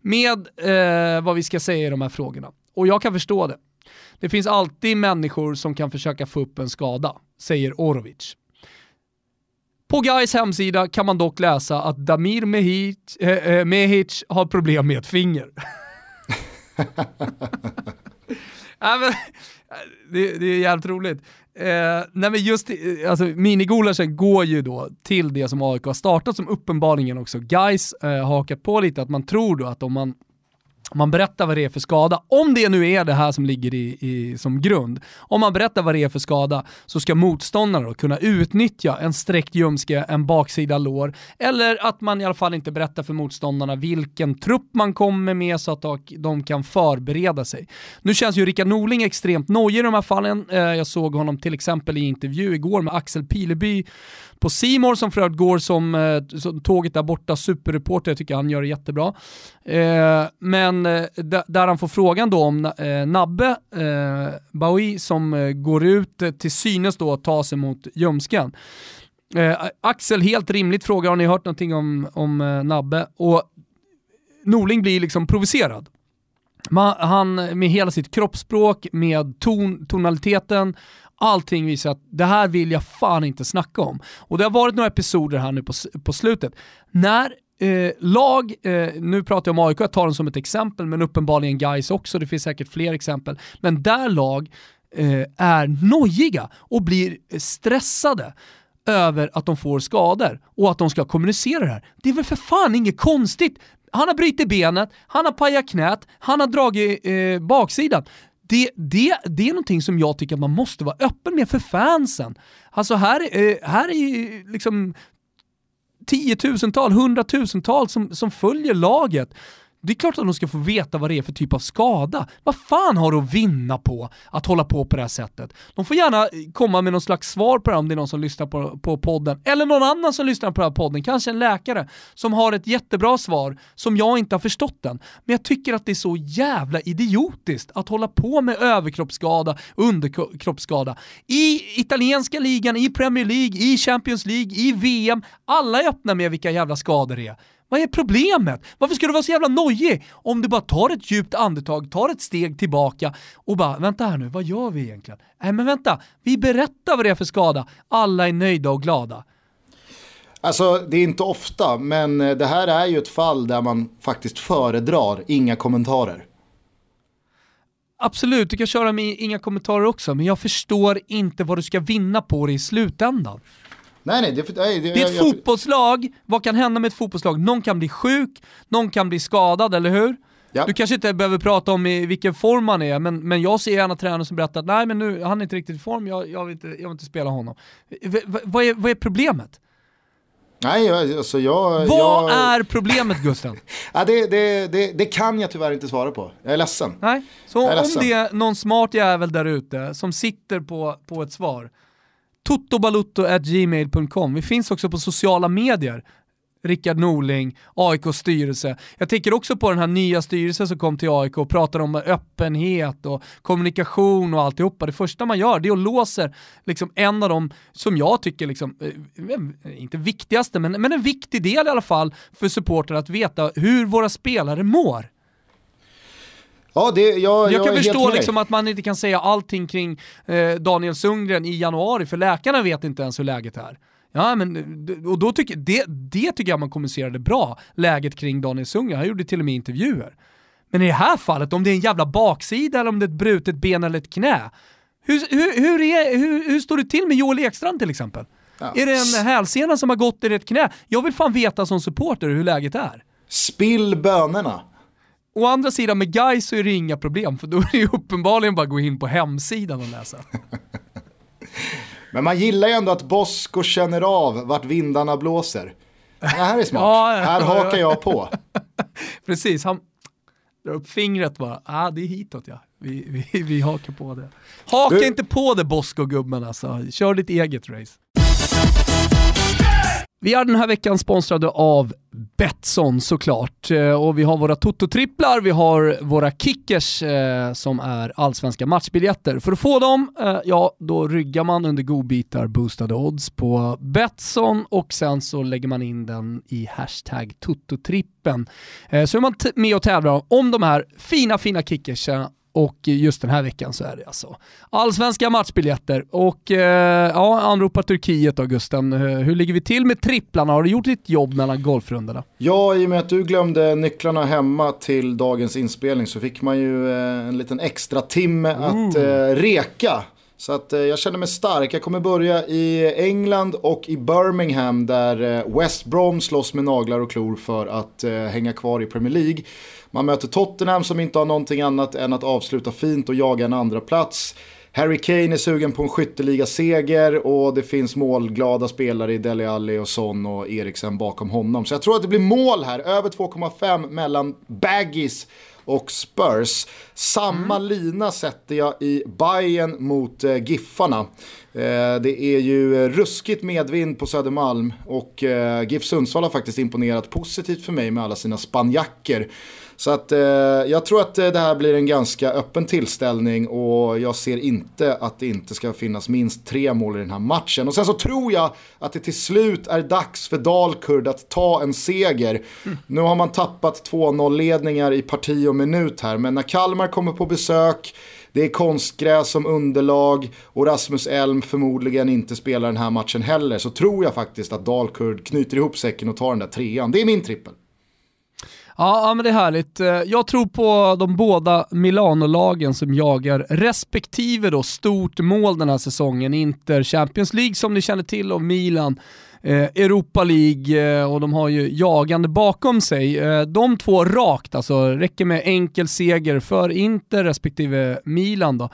med eh, vad vi ska säga i de här frågorna. Och jag kan förstå det. Det finns alltid människor som kan försöka få upp en skada, säger Orovic. På Gais hemsida kan man dock läsa att Damir Mehic, eh, eh Mehic har problem med ett finger. *laughs* *laughs* ja, men, det, det, är jävligt roligt. Eh, nej men just, eh, alltså minigulaschen går ju då till det som AIK har startat som uppenbarligen också guys eh, har hakat på lite, att man tror då att om man om man berättar vad det är för skada, om det nu är det här som ligger i, i, som grund, om man berättar vad det är för skada så ska motståndarna kunna utnyttja en sträckt ljumske, en baksida lår, eller att man i alla fall inte berättar för motståndarna vilken trupp man kommer med så att de kan förbereda sig. Nu känns ju Rickard Norling extremt nojig i de här fallen. Eh, jag såg honom till exempel i intervju igår med Axel Pileby på Simor som för övrigt går som, eh, som tåget där borta, superreporter, jag tycker han gör det jättebra. Eh, men eh, där han får frågan då om eh, Nabbe eh, Baui som eh, går ut eh, till synes då att ta sig mot ljumsken. Axel, helt rimligt frågar, har ni hört någonting om, om Nabbe? Och Norling blir liksom provocerad. Man, han med hela sitt kroppsspråk, med ton, tonaliteten, allting visar att det här vill jag fan inte snacka om. Och det har varit några episoder här nu på, på slutet. När eh, lag, eh, nu pratar jag om AIK, jag tar dem som ett exempel, men uppenbarligen guys också, det finns säkert fler exempel. Men där lag eh, är nojiga och blir stressade över att de får skador och att de ska kommunicera det här. Det är väl för fan inget konstigt. Han har brutit benet, han har pajat knät, han har dragit eh, baksidan. Det, det, det är någonting som jag tycker att man måste vara öppen med för fansen. Alltså här, eh, här är ju liksom tiotusentals, hundratusentals som, som följer laget. Det är klart att de ska få veta vad det är för typ av skada. Vad fan har du att vinna på att hålla på på det här sättet? De får gärna komma med någon slags svar på det om det är någon som lyssnar på, på podden. Eller någon annan som lyssnar på den här podden, kanske en läkare, som har ett jättebra svar som jag inte har förstått den. Men jag tycker att det är så jävla idiotiskt att hålla på med överkroppsskada, underkroppsskada. I italienska ligan, i Premier League, i Champions League, i VM. Alla är öppna med vilka jävla skador det är. Vad är problemet? Varför ska du vara så jävla nojig om du bara tar ett djupt andetag, tar ett steg tillbaka och bara vänta här nu, vad gör vi egentligen? Nej men vänta, vi berättar vad det är för skada. Alla är nöjda och glada. Alltså det är inte ofta, men eh, det här är ju ett fall där man faktiskt föredrar inga kommentarer. Absolut, du kan köra med inga kommentarer också, men jag förstår inte vad du ska vinna på det i slutändan. Nej, nej, det, nej, det, det är ett jag, fotbollslag, vad kan hända med ett fotbollslag? Någon kan bli sjuk, någon kan bli skadad, eller hur? Ja. Du kanske inte behöver prata om i vilken form han är, men, men jag ser gärna tränare som berättar att nej men nu, han är inte riktigt i form, jag, jag, vill, inte, jag vill inte spela honom. V, vad, är, vad är problemet? Nej, alltså jag... Vad jag... är problemet Gusten? *laughs* ja, det, det, det, det, kan jag tyvärr inte svara på. Jag är ledsen. Nej, så om ledsen. det är någon smart jävel där ute som sitter på, på ett svar, totobalutto.gmail.com. Vi finns också på sociala medier. Rickard Norling, AIKs styrelse. Jag tänker också på den här nya styrelsen som kom till AIK och pratar om öppenhet och kommunikation och alltihopa. Det första man gör det är att låser liksom en av de, som jag tycker, liksom, eh, inte viktigaste, men, men en viktig del i alla fall för supportrar att veta hur våra spelare mår. Ja, det, jag, jag kan förstå liksom att man inte kan säga allting kring eh, Daniel Sundgren i januari, för läkarna vet inte ens hur läget är. Ja, men, och då tycker, det, det tycker jag man kommunicerade bra, läget kring Daniel Sundgren. Han gjorde till och med intervjuer. Men i det här fallet, om det är en jävla baksida eller om det är ett brutet ben eller ett knä, hur, hur, hur, är, hur, hur står det till med Joel Ekstrand till exempel? Ja. Är det en hälsena som har gått i ett knä? Jag vill fan veta som supporter hur läget är. Spill bönerna. Å andra sidan med guys så är det inga problem, för då är det ju uppenbarligen bara att gå in på hemsidan och läsa. *laughs* Men man gillar ju ändå att Bosko känner av vart vindarna blåser. Det här är smart. *laughs* ja, här hakar jag på. *laughs* Precis, han drar upp fingret bara. Ah, det är hitåt ja. Vi, vi, vi hakar på det. Haka du... inte på det Bosko-gubben alltså. Kör ditt eget race. Vi är den här veckan sponsrade av Betsson såklart. Eh, och vi har våra Toto-tripplar, vi har våra kickers eh, som är allsvenska matchbiljetter. För att få dem, eh, ja då ryggar man under godbitar boostade odds på Betsson och sen så lägger man in den i hashtag Toto-trippen. Eh, så är man med och tävlar om de här fina, fina kickersen och just den här veckan så är det alltså allsvenska matchbiljetter. Och eh, ja, anropar Turkiet då Gusten. Eh, hur ligger vi till med tripplarna? Har du gjort ditt jobb mellan golfrundorna? Ja, i och med att du glömde nycklarna hemma till dagens inspelning så fick man ju eh, en liten extra timme att eh, reka. Så att eh, jag känner mig stark. Jag kommer börja i England och i Birmingham där eh, West Brom slåss med naglar och klor för att eh, hänga kvar i Premier League. Man möter Tottenham som inte har någonting annat än att avsluta fint och jaga en andra plats. Harry Kane är sugen på en skytteliga-seger och det finns målglada spelare i Dele Alli och Son och Eriksen bakom honom. Så jag tror att det blir mål här, över 2,5 mellan Baggies och Spurs. Samma mm. lina sätter jag i Bayern mot eh, Giffarna. Eh, det är ju ruskigt medvind på Södermalm och eh, GIF Sundsvall har faktiskt imponerat positivt för mig med alla sina spanjacker. Så att eh, jag tror att eh, det här blir en ganska öppen tillställning och jag ser inte att det inte ska finnas minst tre mål i den här matchen. Och sen så tror jag att det till slut är dags för Dalkurd att ta en seger. Mm. Nu har man tappat 2-0 ledningar i parti och minut här, men när Kalmar kommer på besök, det är konstgräs som underlag och Rasmus Elm förmodligen inte spelar den här matchen heller, så tror jag faktiskt att Dalkurd knyter ihop säcken och tar den där trean. Det är min trippel. Ja, ja, men det är härligt. Eh, jag tror på de båda Milano-lagen som jagar respektive då stort mål den här säsongen. Inter Champions League som ni känner till och Milan eh, Europa League eh, och de har ju jagande bakom sig. de två rakt, alltså räcker med enkel seger för Inter respektive Milan då.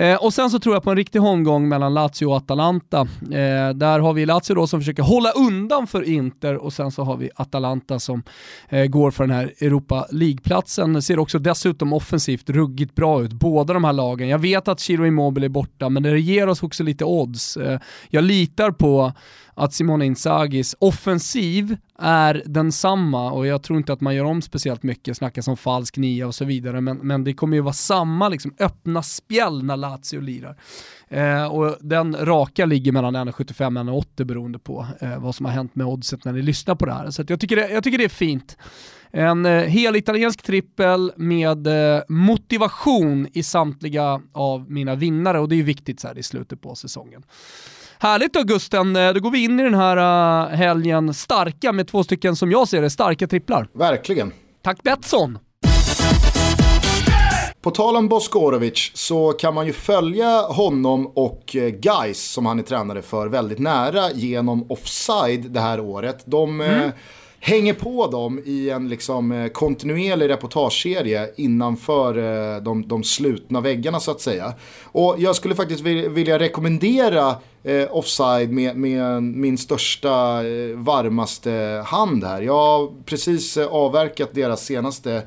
Eh, och sen så tror jag på en riktig holmgång mellan Lazio och Atalanta. Eh, där har vi Lazio då som försöker hålla undan för Inter och sen så har vi Atalanta som eh, går för den här Europa League-platsen. Ser också dessutom offensivt ruggigt bra ut, båda de här lagen. Jag vet att Chiro Immobile är borta, men det ger oss också lite odds. Eh, jag litar på att Simone Inzagis offensiv är densamma och jag tror inte att man gör om speciellt mycket, snackas om falsk nia och så vidare, men, men det kommer ju vara samma liksom, öppna spjäll när Lazio lirar. Eh, och den raka ligger mellan 1,75 och 1,80 beroende på eh, vad som har hänt med oddset när ni lyssnar på det här. Så jag, tycker det, jag tycker det är fint. En eh, hel italiensk trippel med eh, motivation i samtliga av mina vinnare och det är ju viktigt så här i slutet på säsongen. Härligt då Gusten, eh, då går vi in i den här uh, helgen starka med två stycken, som jag ser det, starka tripplar. Verkligen. Tack Betsson! På tal om Boskorovic så kan man ju följa honom och eh, Guys som han är tränare för väldigt nära genom Offside det här året. De mm. eh, hänger på dem i en liksom, kontinuerlig reportageserie innanför eh, de, de slutna väggarna så att säga. Och jag skulle faktiskt vilja rekommendera eh, offside med, med min största, eh, varmaste hand här. Jag har precis eh, avverkat deras senaste eh,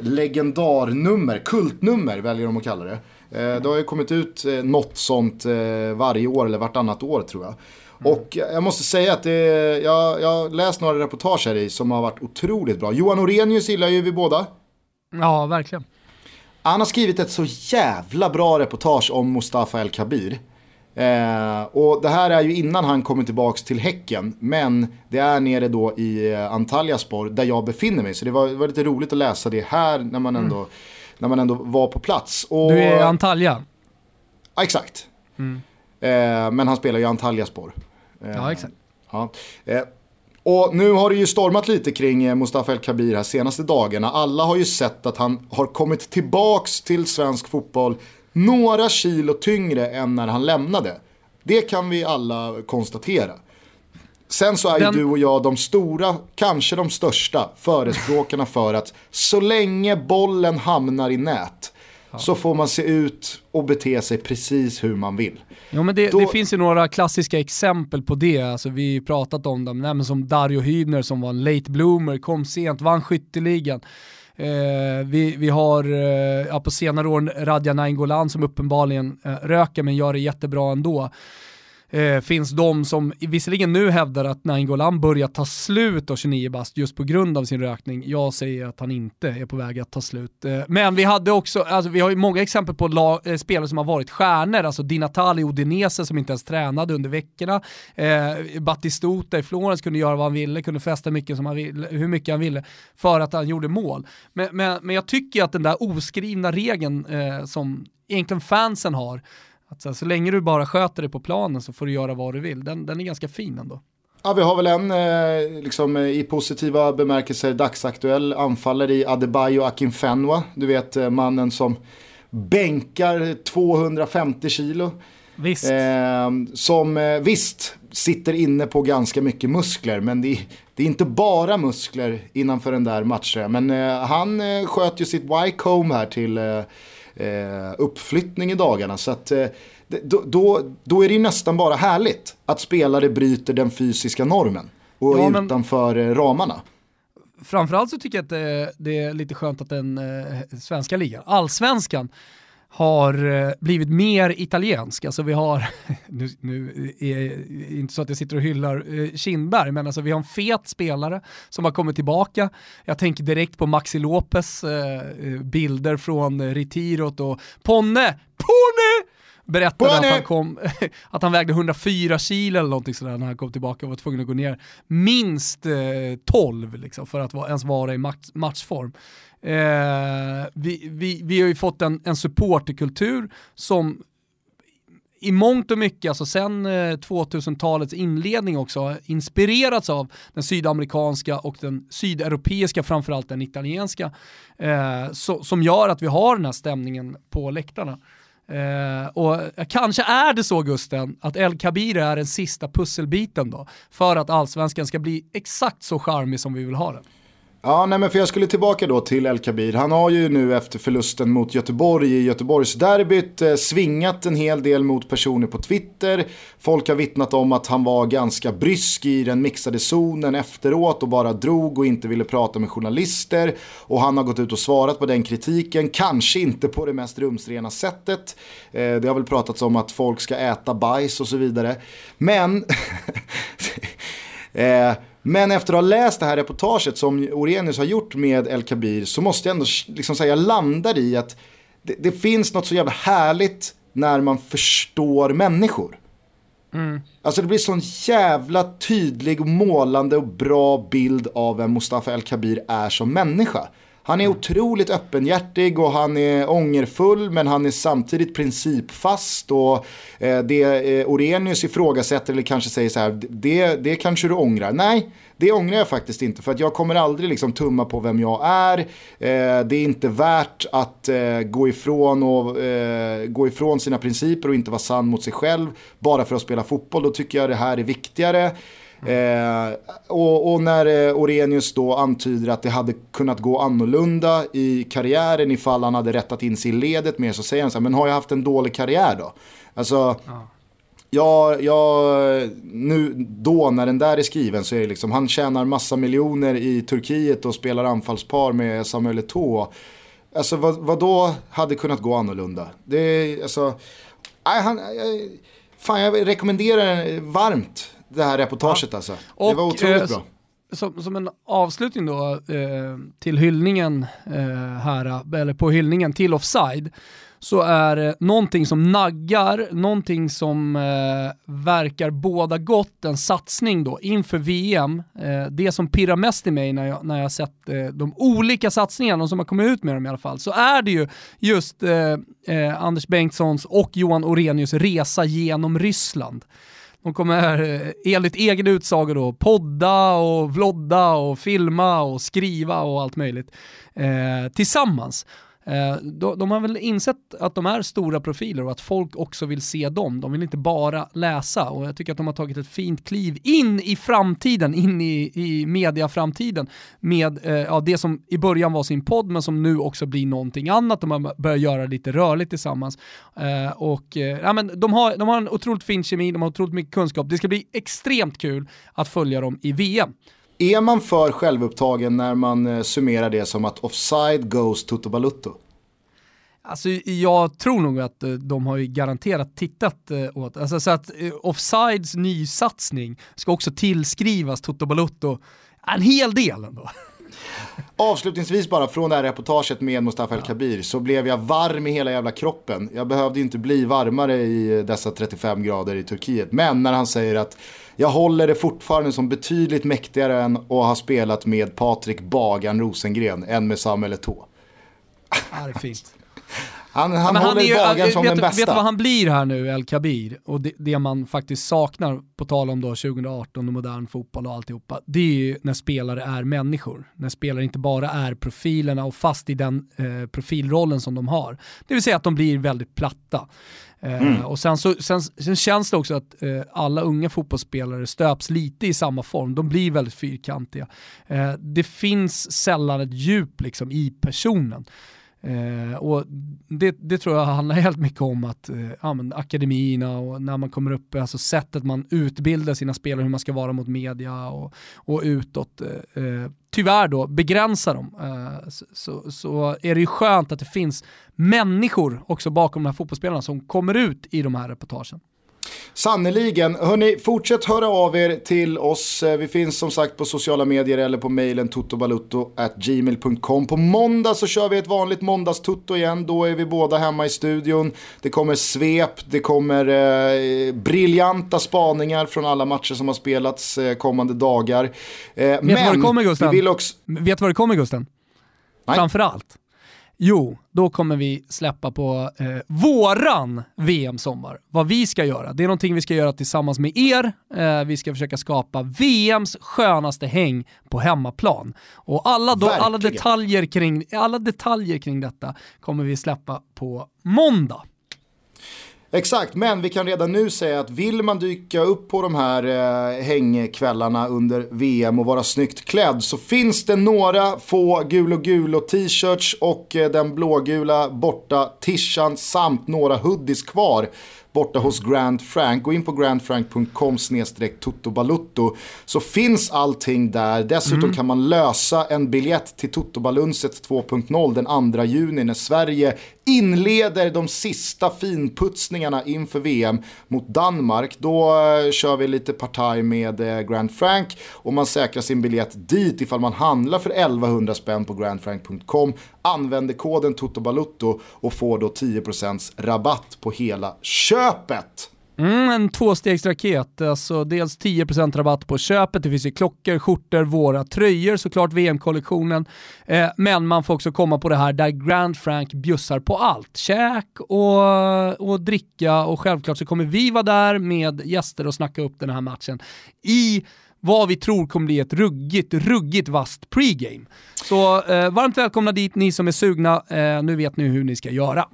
legendarnummer, kultnummer väljer de att kalla det. Eh, det har ju kommit ut eh, något sånt eh, varje år eller vartannat år tror jag. Mm. Och jag måste säga att det, jag, jag har läst några reportage här i som har varit otroligt bra. Johan Orenius gillar ju vi båda. Ja, verkligen. Han har skrivit ett så jävla bra reportage om Mustafa El Kabir. Eh, och det här är ju innan han kommer tillbaka till Häcken. Men det är nere då i eh, Antalyaspor där jag befinner mig. Så det var, var lite roligt att läsa det här när man ändå, mm. när man ändå var på plats. Och, du är i Antalya? Ja, exakt. Mm. Eh, men han spelar ju Antalyaspor. Eh, ja, exakt. Ja. Eh, och nu har det ju stormat lite kring eh, Mustafa El Kabir här senaste dagarna. Alla har ju sett att han har kommit tillbaks till svensk fotboll några kilo tyngre än när han lämnade. Det kan vi alla konstatera. Sen så är Den... ju du och jag de stora, kanske de största förespråkarna för att så länge bollen hamnar i nät ja. så får man se ut och bete sig precis hur man vill. Jo, men det, Då... det finns ju några klassiska exempel på det, alltså, vi har pratat om dem, Nej, som Dario Hübner som var en late bloomer, kom sent, vann skytteligan. Eh, vi, vi har eh, ja, på senare år Radja Nainggolan som uppenbarligen eh, röker men gör det jättebra ändå. Eh, finns de som visserligen nu hävdar att Nainggolan börjar ta slut av 29 bast just på grund av sin rökning. Jag säger att han inte är på väg att ta slut. Eh, men vi hade också, alltså, vi har ju många exempel på lag, eh, spelare som har varit stjärnor, alltså Di Odinese Udinese som inte ens tränade under veckorna. Eh, Battistuta i Florens kunde göra vad han ville, kunde festa mycket som han ville, hur mycket han ville för att han gjorde mål. Men, men, men jag tycker att den där oskrivna regeln eh, som egentligen fansen har, att så, så länge du bara sköter det på planen så får du göra vad du vill. Den, den är ganska fin ändå. Ja, vi har väl en eh, liksom, eh, i positiva bemärkelser dagsaktuell anfallare i Adebayo Akinfenwa. Du vet eh, mannen som bänkar 250 kilo. Visst. Eh, som eh, visst sitter inne på ganska mycket muskler, men det, det är inte bara muskler innanför den där matchen. Men eh, han sköt ju sitt Y-comb här till eh, uppflyttning i dagarna. Så att, eh, då, då, då, är det nästan bara härligt att spelare bryter den fysiska normen och ja, är utanför men... ramarna. Framförallt så tycker jag att det, det är lite skönt att den eh, svenska ligan, allsvenskan, har eh, blivit mer italiensk. Alltså vi har, *laughs* nu, nu är det inte så att jag sitter och hyllar eh, Kindberg, men alltså vi har en fet spelare som har kommit tillbaka. Jag tänker direkt på Maxi Lopez eh, bilder från Retirot och Ponne, Ponne! berättade att han, kom, *laughs* att han vägde 104 kilo eller någonting sådär när han kom tillbaka och var tvungen att gå ner minst eh, 12 liksom, för att ens vara i match, matchform. Eh, vi, vi, vi har ju fått en, en supporterkultur som i mångt och mycket, alltså sen eh, 2000-talets inledning också, inspirerats av den sydamerikanska och den sydeuropeiska, framförallt den italienska, eh, so, som gör att vi har den här stämningen på läktarna. Eh, och kanske är det så Gusten, att El Kabir är den sista pusselbiten då, för att allsvenskan ska bli exakt så charmig som vi vill ha den. Ja, nej men för jag skulle tillbaka då till El Kabir. Han har ju nu efter förlusten mot Göteborg i Göteborgsderbyt eh, svingat en hel del mot personer på Twitter. Folk har vittnat om att han var ganska brysk i den mixade zonen efteråt och bara drog och inte ville prata med journalister. Och han har gått ut och svarat på den kritiken, kanske inte på det mest rumsrena sättet. Eh, det har väl pratats om att folk ska äta bajs och så vidare. Men... *laughs* eh, men efter att ha läst det här reportaget som Orenius har gjort med El Kabir så måste jag ändå liksom säga, jag landar i att det, det, finns något så jävla härligt när man förstår människor. Mm. Alltså det blir sån jävla tydlig, målande och bra bild av vem Mustafa El Kabir är som människa. Han är otroligt öppenhjärtig och han är ångerfull men han är samtidigt principfast och eh, det eh, Orenius ifrågasätter eller kanske säger så här, det, det kanske du ångrar. Nej, det ångrar jag faktiskt inte för att jag kommer aldrig liksom tumma på vem jag är. Eh, det är inte värt att eh, gå, ifrån och, eh, gå ifrån sina principer och inte vara sann mot sig själv bara för att spela fotboll. Då tycker jag det här är viktigare. Eh, och, och, när eh, Orenius då antyder att det hade kunnat gå annorlunda i karriären ifall han hade rättat in sig i ledet mer så säger han så här, men har jag haft en dålig karriär då? Alltså, ja. Ja, ja, nu då när den där är skriven så är det liksom, han tjänar massa miljoner i Turkiet och spelar anfallspar med Samuel Eto'o. Alltså vad, vad då hade kunnat gå annorlunda? Det är alltså, nej, han, fan jag rekommenderar varmt det här reportaget ja. alltså. Och, det var otroligt eh, bra. Som, som, en avslutning då eh, till hyllningen eh, här, eller på hyllningen till Offside, så är det någonting som naggar, någonting som eh, verkar båda gott, en satsning då inför VM. Eh, det som pirrar mest i mig när jag, när jag sett eh, de olika satsningarna, som har kommit ut med dem i alla fall, så är det ju just eh, eh, Anders Bengtssons och Johan Orenius resa genom Ryssland. De kommer eh, enligt egen utsago då podda och vlodda och filma och skriva och allt möjligt eh, tillsammans. Eh, de, har väl insett att de är stora profiler och att folk också vill se dem. De vill inte bara läsa och jag tycker att de har tagit ett fint kliv in i framtiden, in i, i mediaframtiden med eh, ja, det som i början var sin podd men som nu också blir någonting annat. De har börjat göra lite rörligt tillsammans. Eh, och, eh, ja, men de, har, de har en otroligt fin kemi, de har otroligt mycket kunskap. Det ska bli extremt kul att följa dem i VM. Är man för självupptagen när man eh, summerar det som att offside goes Toto Balutto? Alltså jag tror nog att eh, de har ju garanterat tittat eh, åt, alltså så att offsides nysatsning ska också tillskrivas Toto Balutto en hel del ändå. *laughs* Avslutningsvis bara från det här reportaget med Mustafa El Kabir så blev jag varm i hela jävla kroppen. Jag behövde inte bli varmare i dessa 35 grader i Turkiet. Men när han säger att jag håller det fortfarande som betydligt mäktigare än att ha spelat med Patrik Bagan Rosengren än med Samuel Eto'o. Ja, det är fint. Han, han ja, håller han Bagan som vet, den bästa. Vet du vad han blir här nu, El Kabir? Och det, det, man faktiskt saknar, på tal om då 2018 och modern fotboll och alltihopa, det är ju när spelare är människor. När spelare inte bara är profilerna och fast i den eh, profilrollen som de har. Det vill säga att de blir väldigt platta. Eh, mm. och sen, så, sen, sen, känns det också att eh, alla unga fotbollsspelare stöps lite i samma form. De blir väldigt fyrkantiga. Eh, det finns sällan ett djup liksom, i personen. Eh, och det, det, tror jag handlar *laughs* helt mycket om att eh, ja, akademierna och när man kommer upp, alltså sättet man utbildar sina spelare, hur man ska vara mot media och, och utåt, eh, eh tyvärr då begränsar dem. Eh, så, så, är det ju skönt att det finns människor också bakom de här fotbollsspelarna som kommer ut i de här reportagen. Sannerligen. Hörni, fortsätt höra av er till oss. Eh, vi finns som sagt på sociala medier eller på mejlen totobalutto.gmail.com. På måndag så kör vi ett vanligt måndagstutto igen. Då är vi båda hemma i studion. Det kommer svep, det kommer eh, briljanta spaningar från alla matcher som har spelats eh, kommande dagar. Eh, Vet du vad det kommer Gusten? Också... Vet du vad det kommer Gusten? Framförallt Jo, då kommer vi släppa på eh, våran VM-sommar. Vad vi ska göra. Det är någonting vi ska göra tillsammans med er. Eh, vi ska försöka skapa VMs skönaste häng på hemmaplan. Och alla, då, alla, detaljer kring, alla detaljer kring detta kommer vi släppa på måndag. Exakt, men vi kan redan nu säga att vill man dyka upp på de här eh, hängkvällarna under VM och vara snyggt klädd så finns det några få gul och gul och t-shirts och eh, den blågula borta tishan samt några hoodies kvar borta hos Grand Frank. Gå in på grandfrank.com totobalutto så finns allting där. Dessutom mm. kan man lösa en biljett till Totobalunset 2.0 den 2 juni när Sverige inleder de sista finputsningarna inför VM mot Danmark. Då eh, kör vi lite partaj med eh, Grand Frank och man säkrar sin biljett dit ifall man handlar för 1100 spänn på grandfrank.com, använder koden TOTOBALUTTO och får då 10% rabatt på hela köpet. Mm, en tvåstegsraket, alltså dels 10% rabatt på köpet, det finns ju klockor, skjortor, våra tröjor, såklart VM-kollektionen. Eh, men man får också komma på det här där Grand Frank bjussar på allt. Käk och, och dricka och självklart så kommer vi vara där med gäster och snacka upp den här matchen i vad vi tror kommer bli ett ruggigt, ruggigt vast pregame. Så eh, varmt välkomna dit ni som är sugna, eh, nu vet ni hur ni ska göra.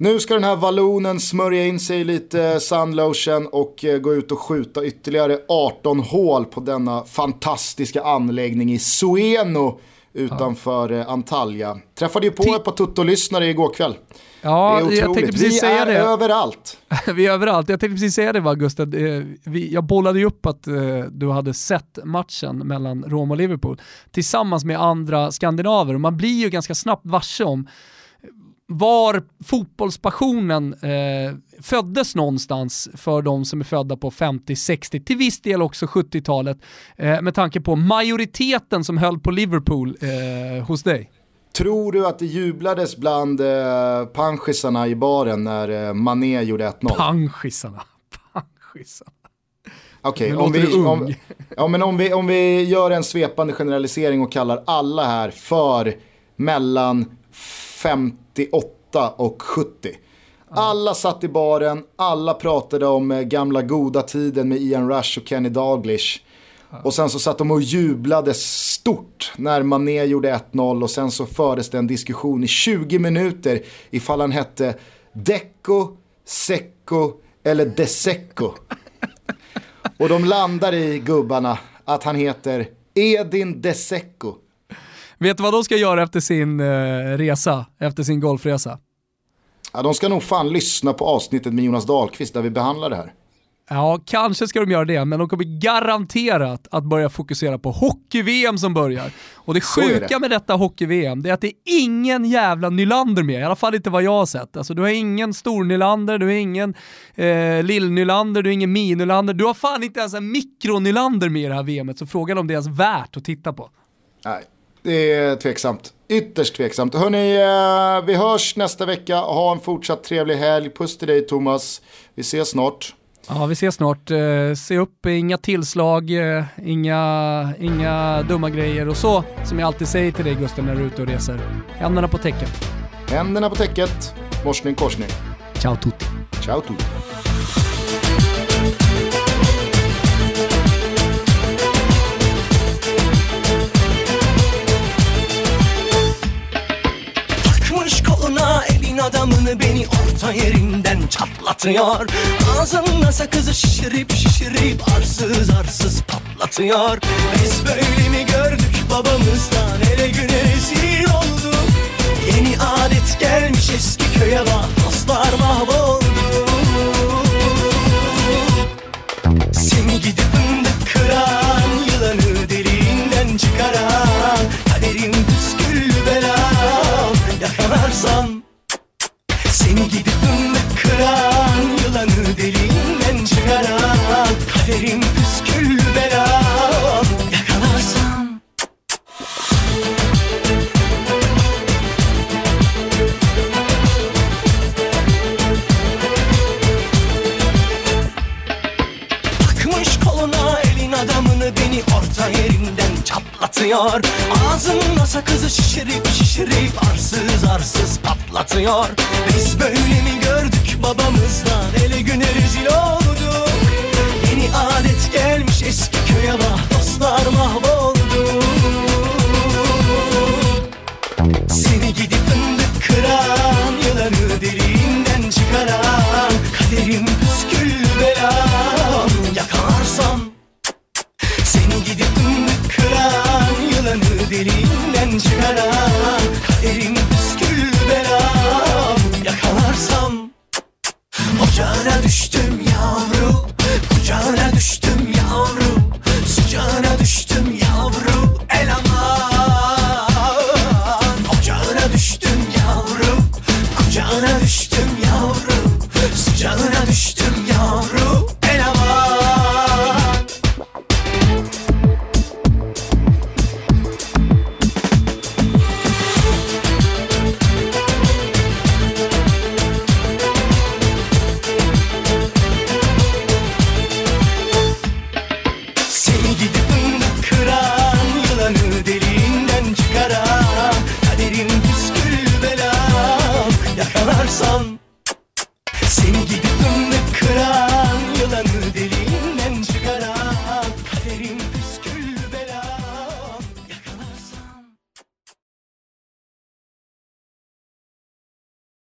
Nu ska den här vallonen smörja in sig lite sunlotion och eh, gå ut och skjuta ytterligare 18 hål på denna fantastiska anläggning i Sueno utanför ja. Eh, Antalya. Träffade ju på ett par tutto-lyssnare igår kväll. Ja, jag tänkte precis vi säga det. Är överallt. *laughs* vi är överallt. Jag tänkte precis säga det va Gustav. Eh, jag bollade ju upp att du hade sett matchen mellan Rom och Liverpool tillsammans med andra skandinaver man blir ju ganska snabbt varse om var fotbollspassionen eh, föddes någonstans för de som är födda på 50, 60, till viss del också 70-talet, eh, med tanke på majoriteten som höll på Liverpool eh, hos dig. Tror du att det jublades bland eh, panschisarna i baren när eh, Mané gjorde 1-0? Panschisarna, *laughs* panschisarna. Okej, okay, om, vi, om, ja, om, vi, om vi gör en svepande generalisering och kallar alla här för mellan 58 och 70. Alla satt i baren, alla pratade om eh, gamla goda tiden med Ian Rush och Kenny Dalglish. Och sen så satt de och jublade stort när Mané gjorde 1-0 och sen så fördes det en diskussion i 20 minuter ifall han hette Deco, Secco eller Desecco. Och de landar i gubbarna att han heter Edin Desecco. Vet du vad de ska göra efter sin eh, resa, efter sin golfresa? Ja, de ska nog fan lyssna på avsnittet med Jonas Dahlqvist där vi behandlar det här. Ja, kanske ska de göra det, men de kommer garanterat att börja fokusera på hockey-VM som börjar. Och det sjuka det. med detta hockey-VM, det är att det är ingen jävla Nylander med, i alla fall inte vad jag har sett. Alltså, du har ingen stor-Nylander, du har ingen eh, lill-Nylander, du har ingen mini-Nylander, du har fan inte ens en mikro-Nylander med i det här VMet, så frågan om det är ens värt att titta på. Nej, det är tveksamt. Ytterst tveksamt. Hörni, eh, vi hörs nästa vecka. Ha en fortsatt trevlig helg. Puss till dig Thomas. Vi ses snart. Ja, vi ses snart. Eh, se upp, inga tillslag, eh, inga, inga dumma grejer och så, som jag alltid säger till dig Gusten när du är ute och reser. Händerna på täcket. Händerna på täcket, morsning korsning. Ciao tutti. Ciao tutti. Adamını beni orta yerinden çatlatıyor. Ağzına sakızı şişirip şişirip arsız arsız patlatıyor. Biz böyle mi gördük babamızdan ele güne rezil olduk. Yeni adet gelmiş eski köye bak dostlar mahvoldu. Seni gidip fındık kıran yılanı deliğinden çıkaran Kaderim püsküllü belam yakalarsan seni gidip kıran Yılanı deliğinden çıkaran Kaderim çatlatıyor Ağzında sakızı şişirip şişirip arsız arsız patlatıyor. Biz böyle mi gördük babamızdan? Ele güne rezil olduk Yeni adet gelmiş eski köye bak dostlar mahvoldu. Seni gidip fındık kıran Yılanı deliğinden çıkaran Kaderim püsküllü belam Yakalarsam elinden cimera Kaderim püskül bela. Yakalarsam Ocağına düştüm yavru Kucağına düştüm.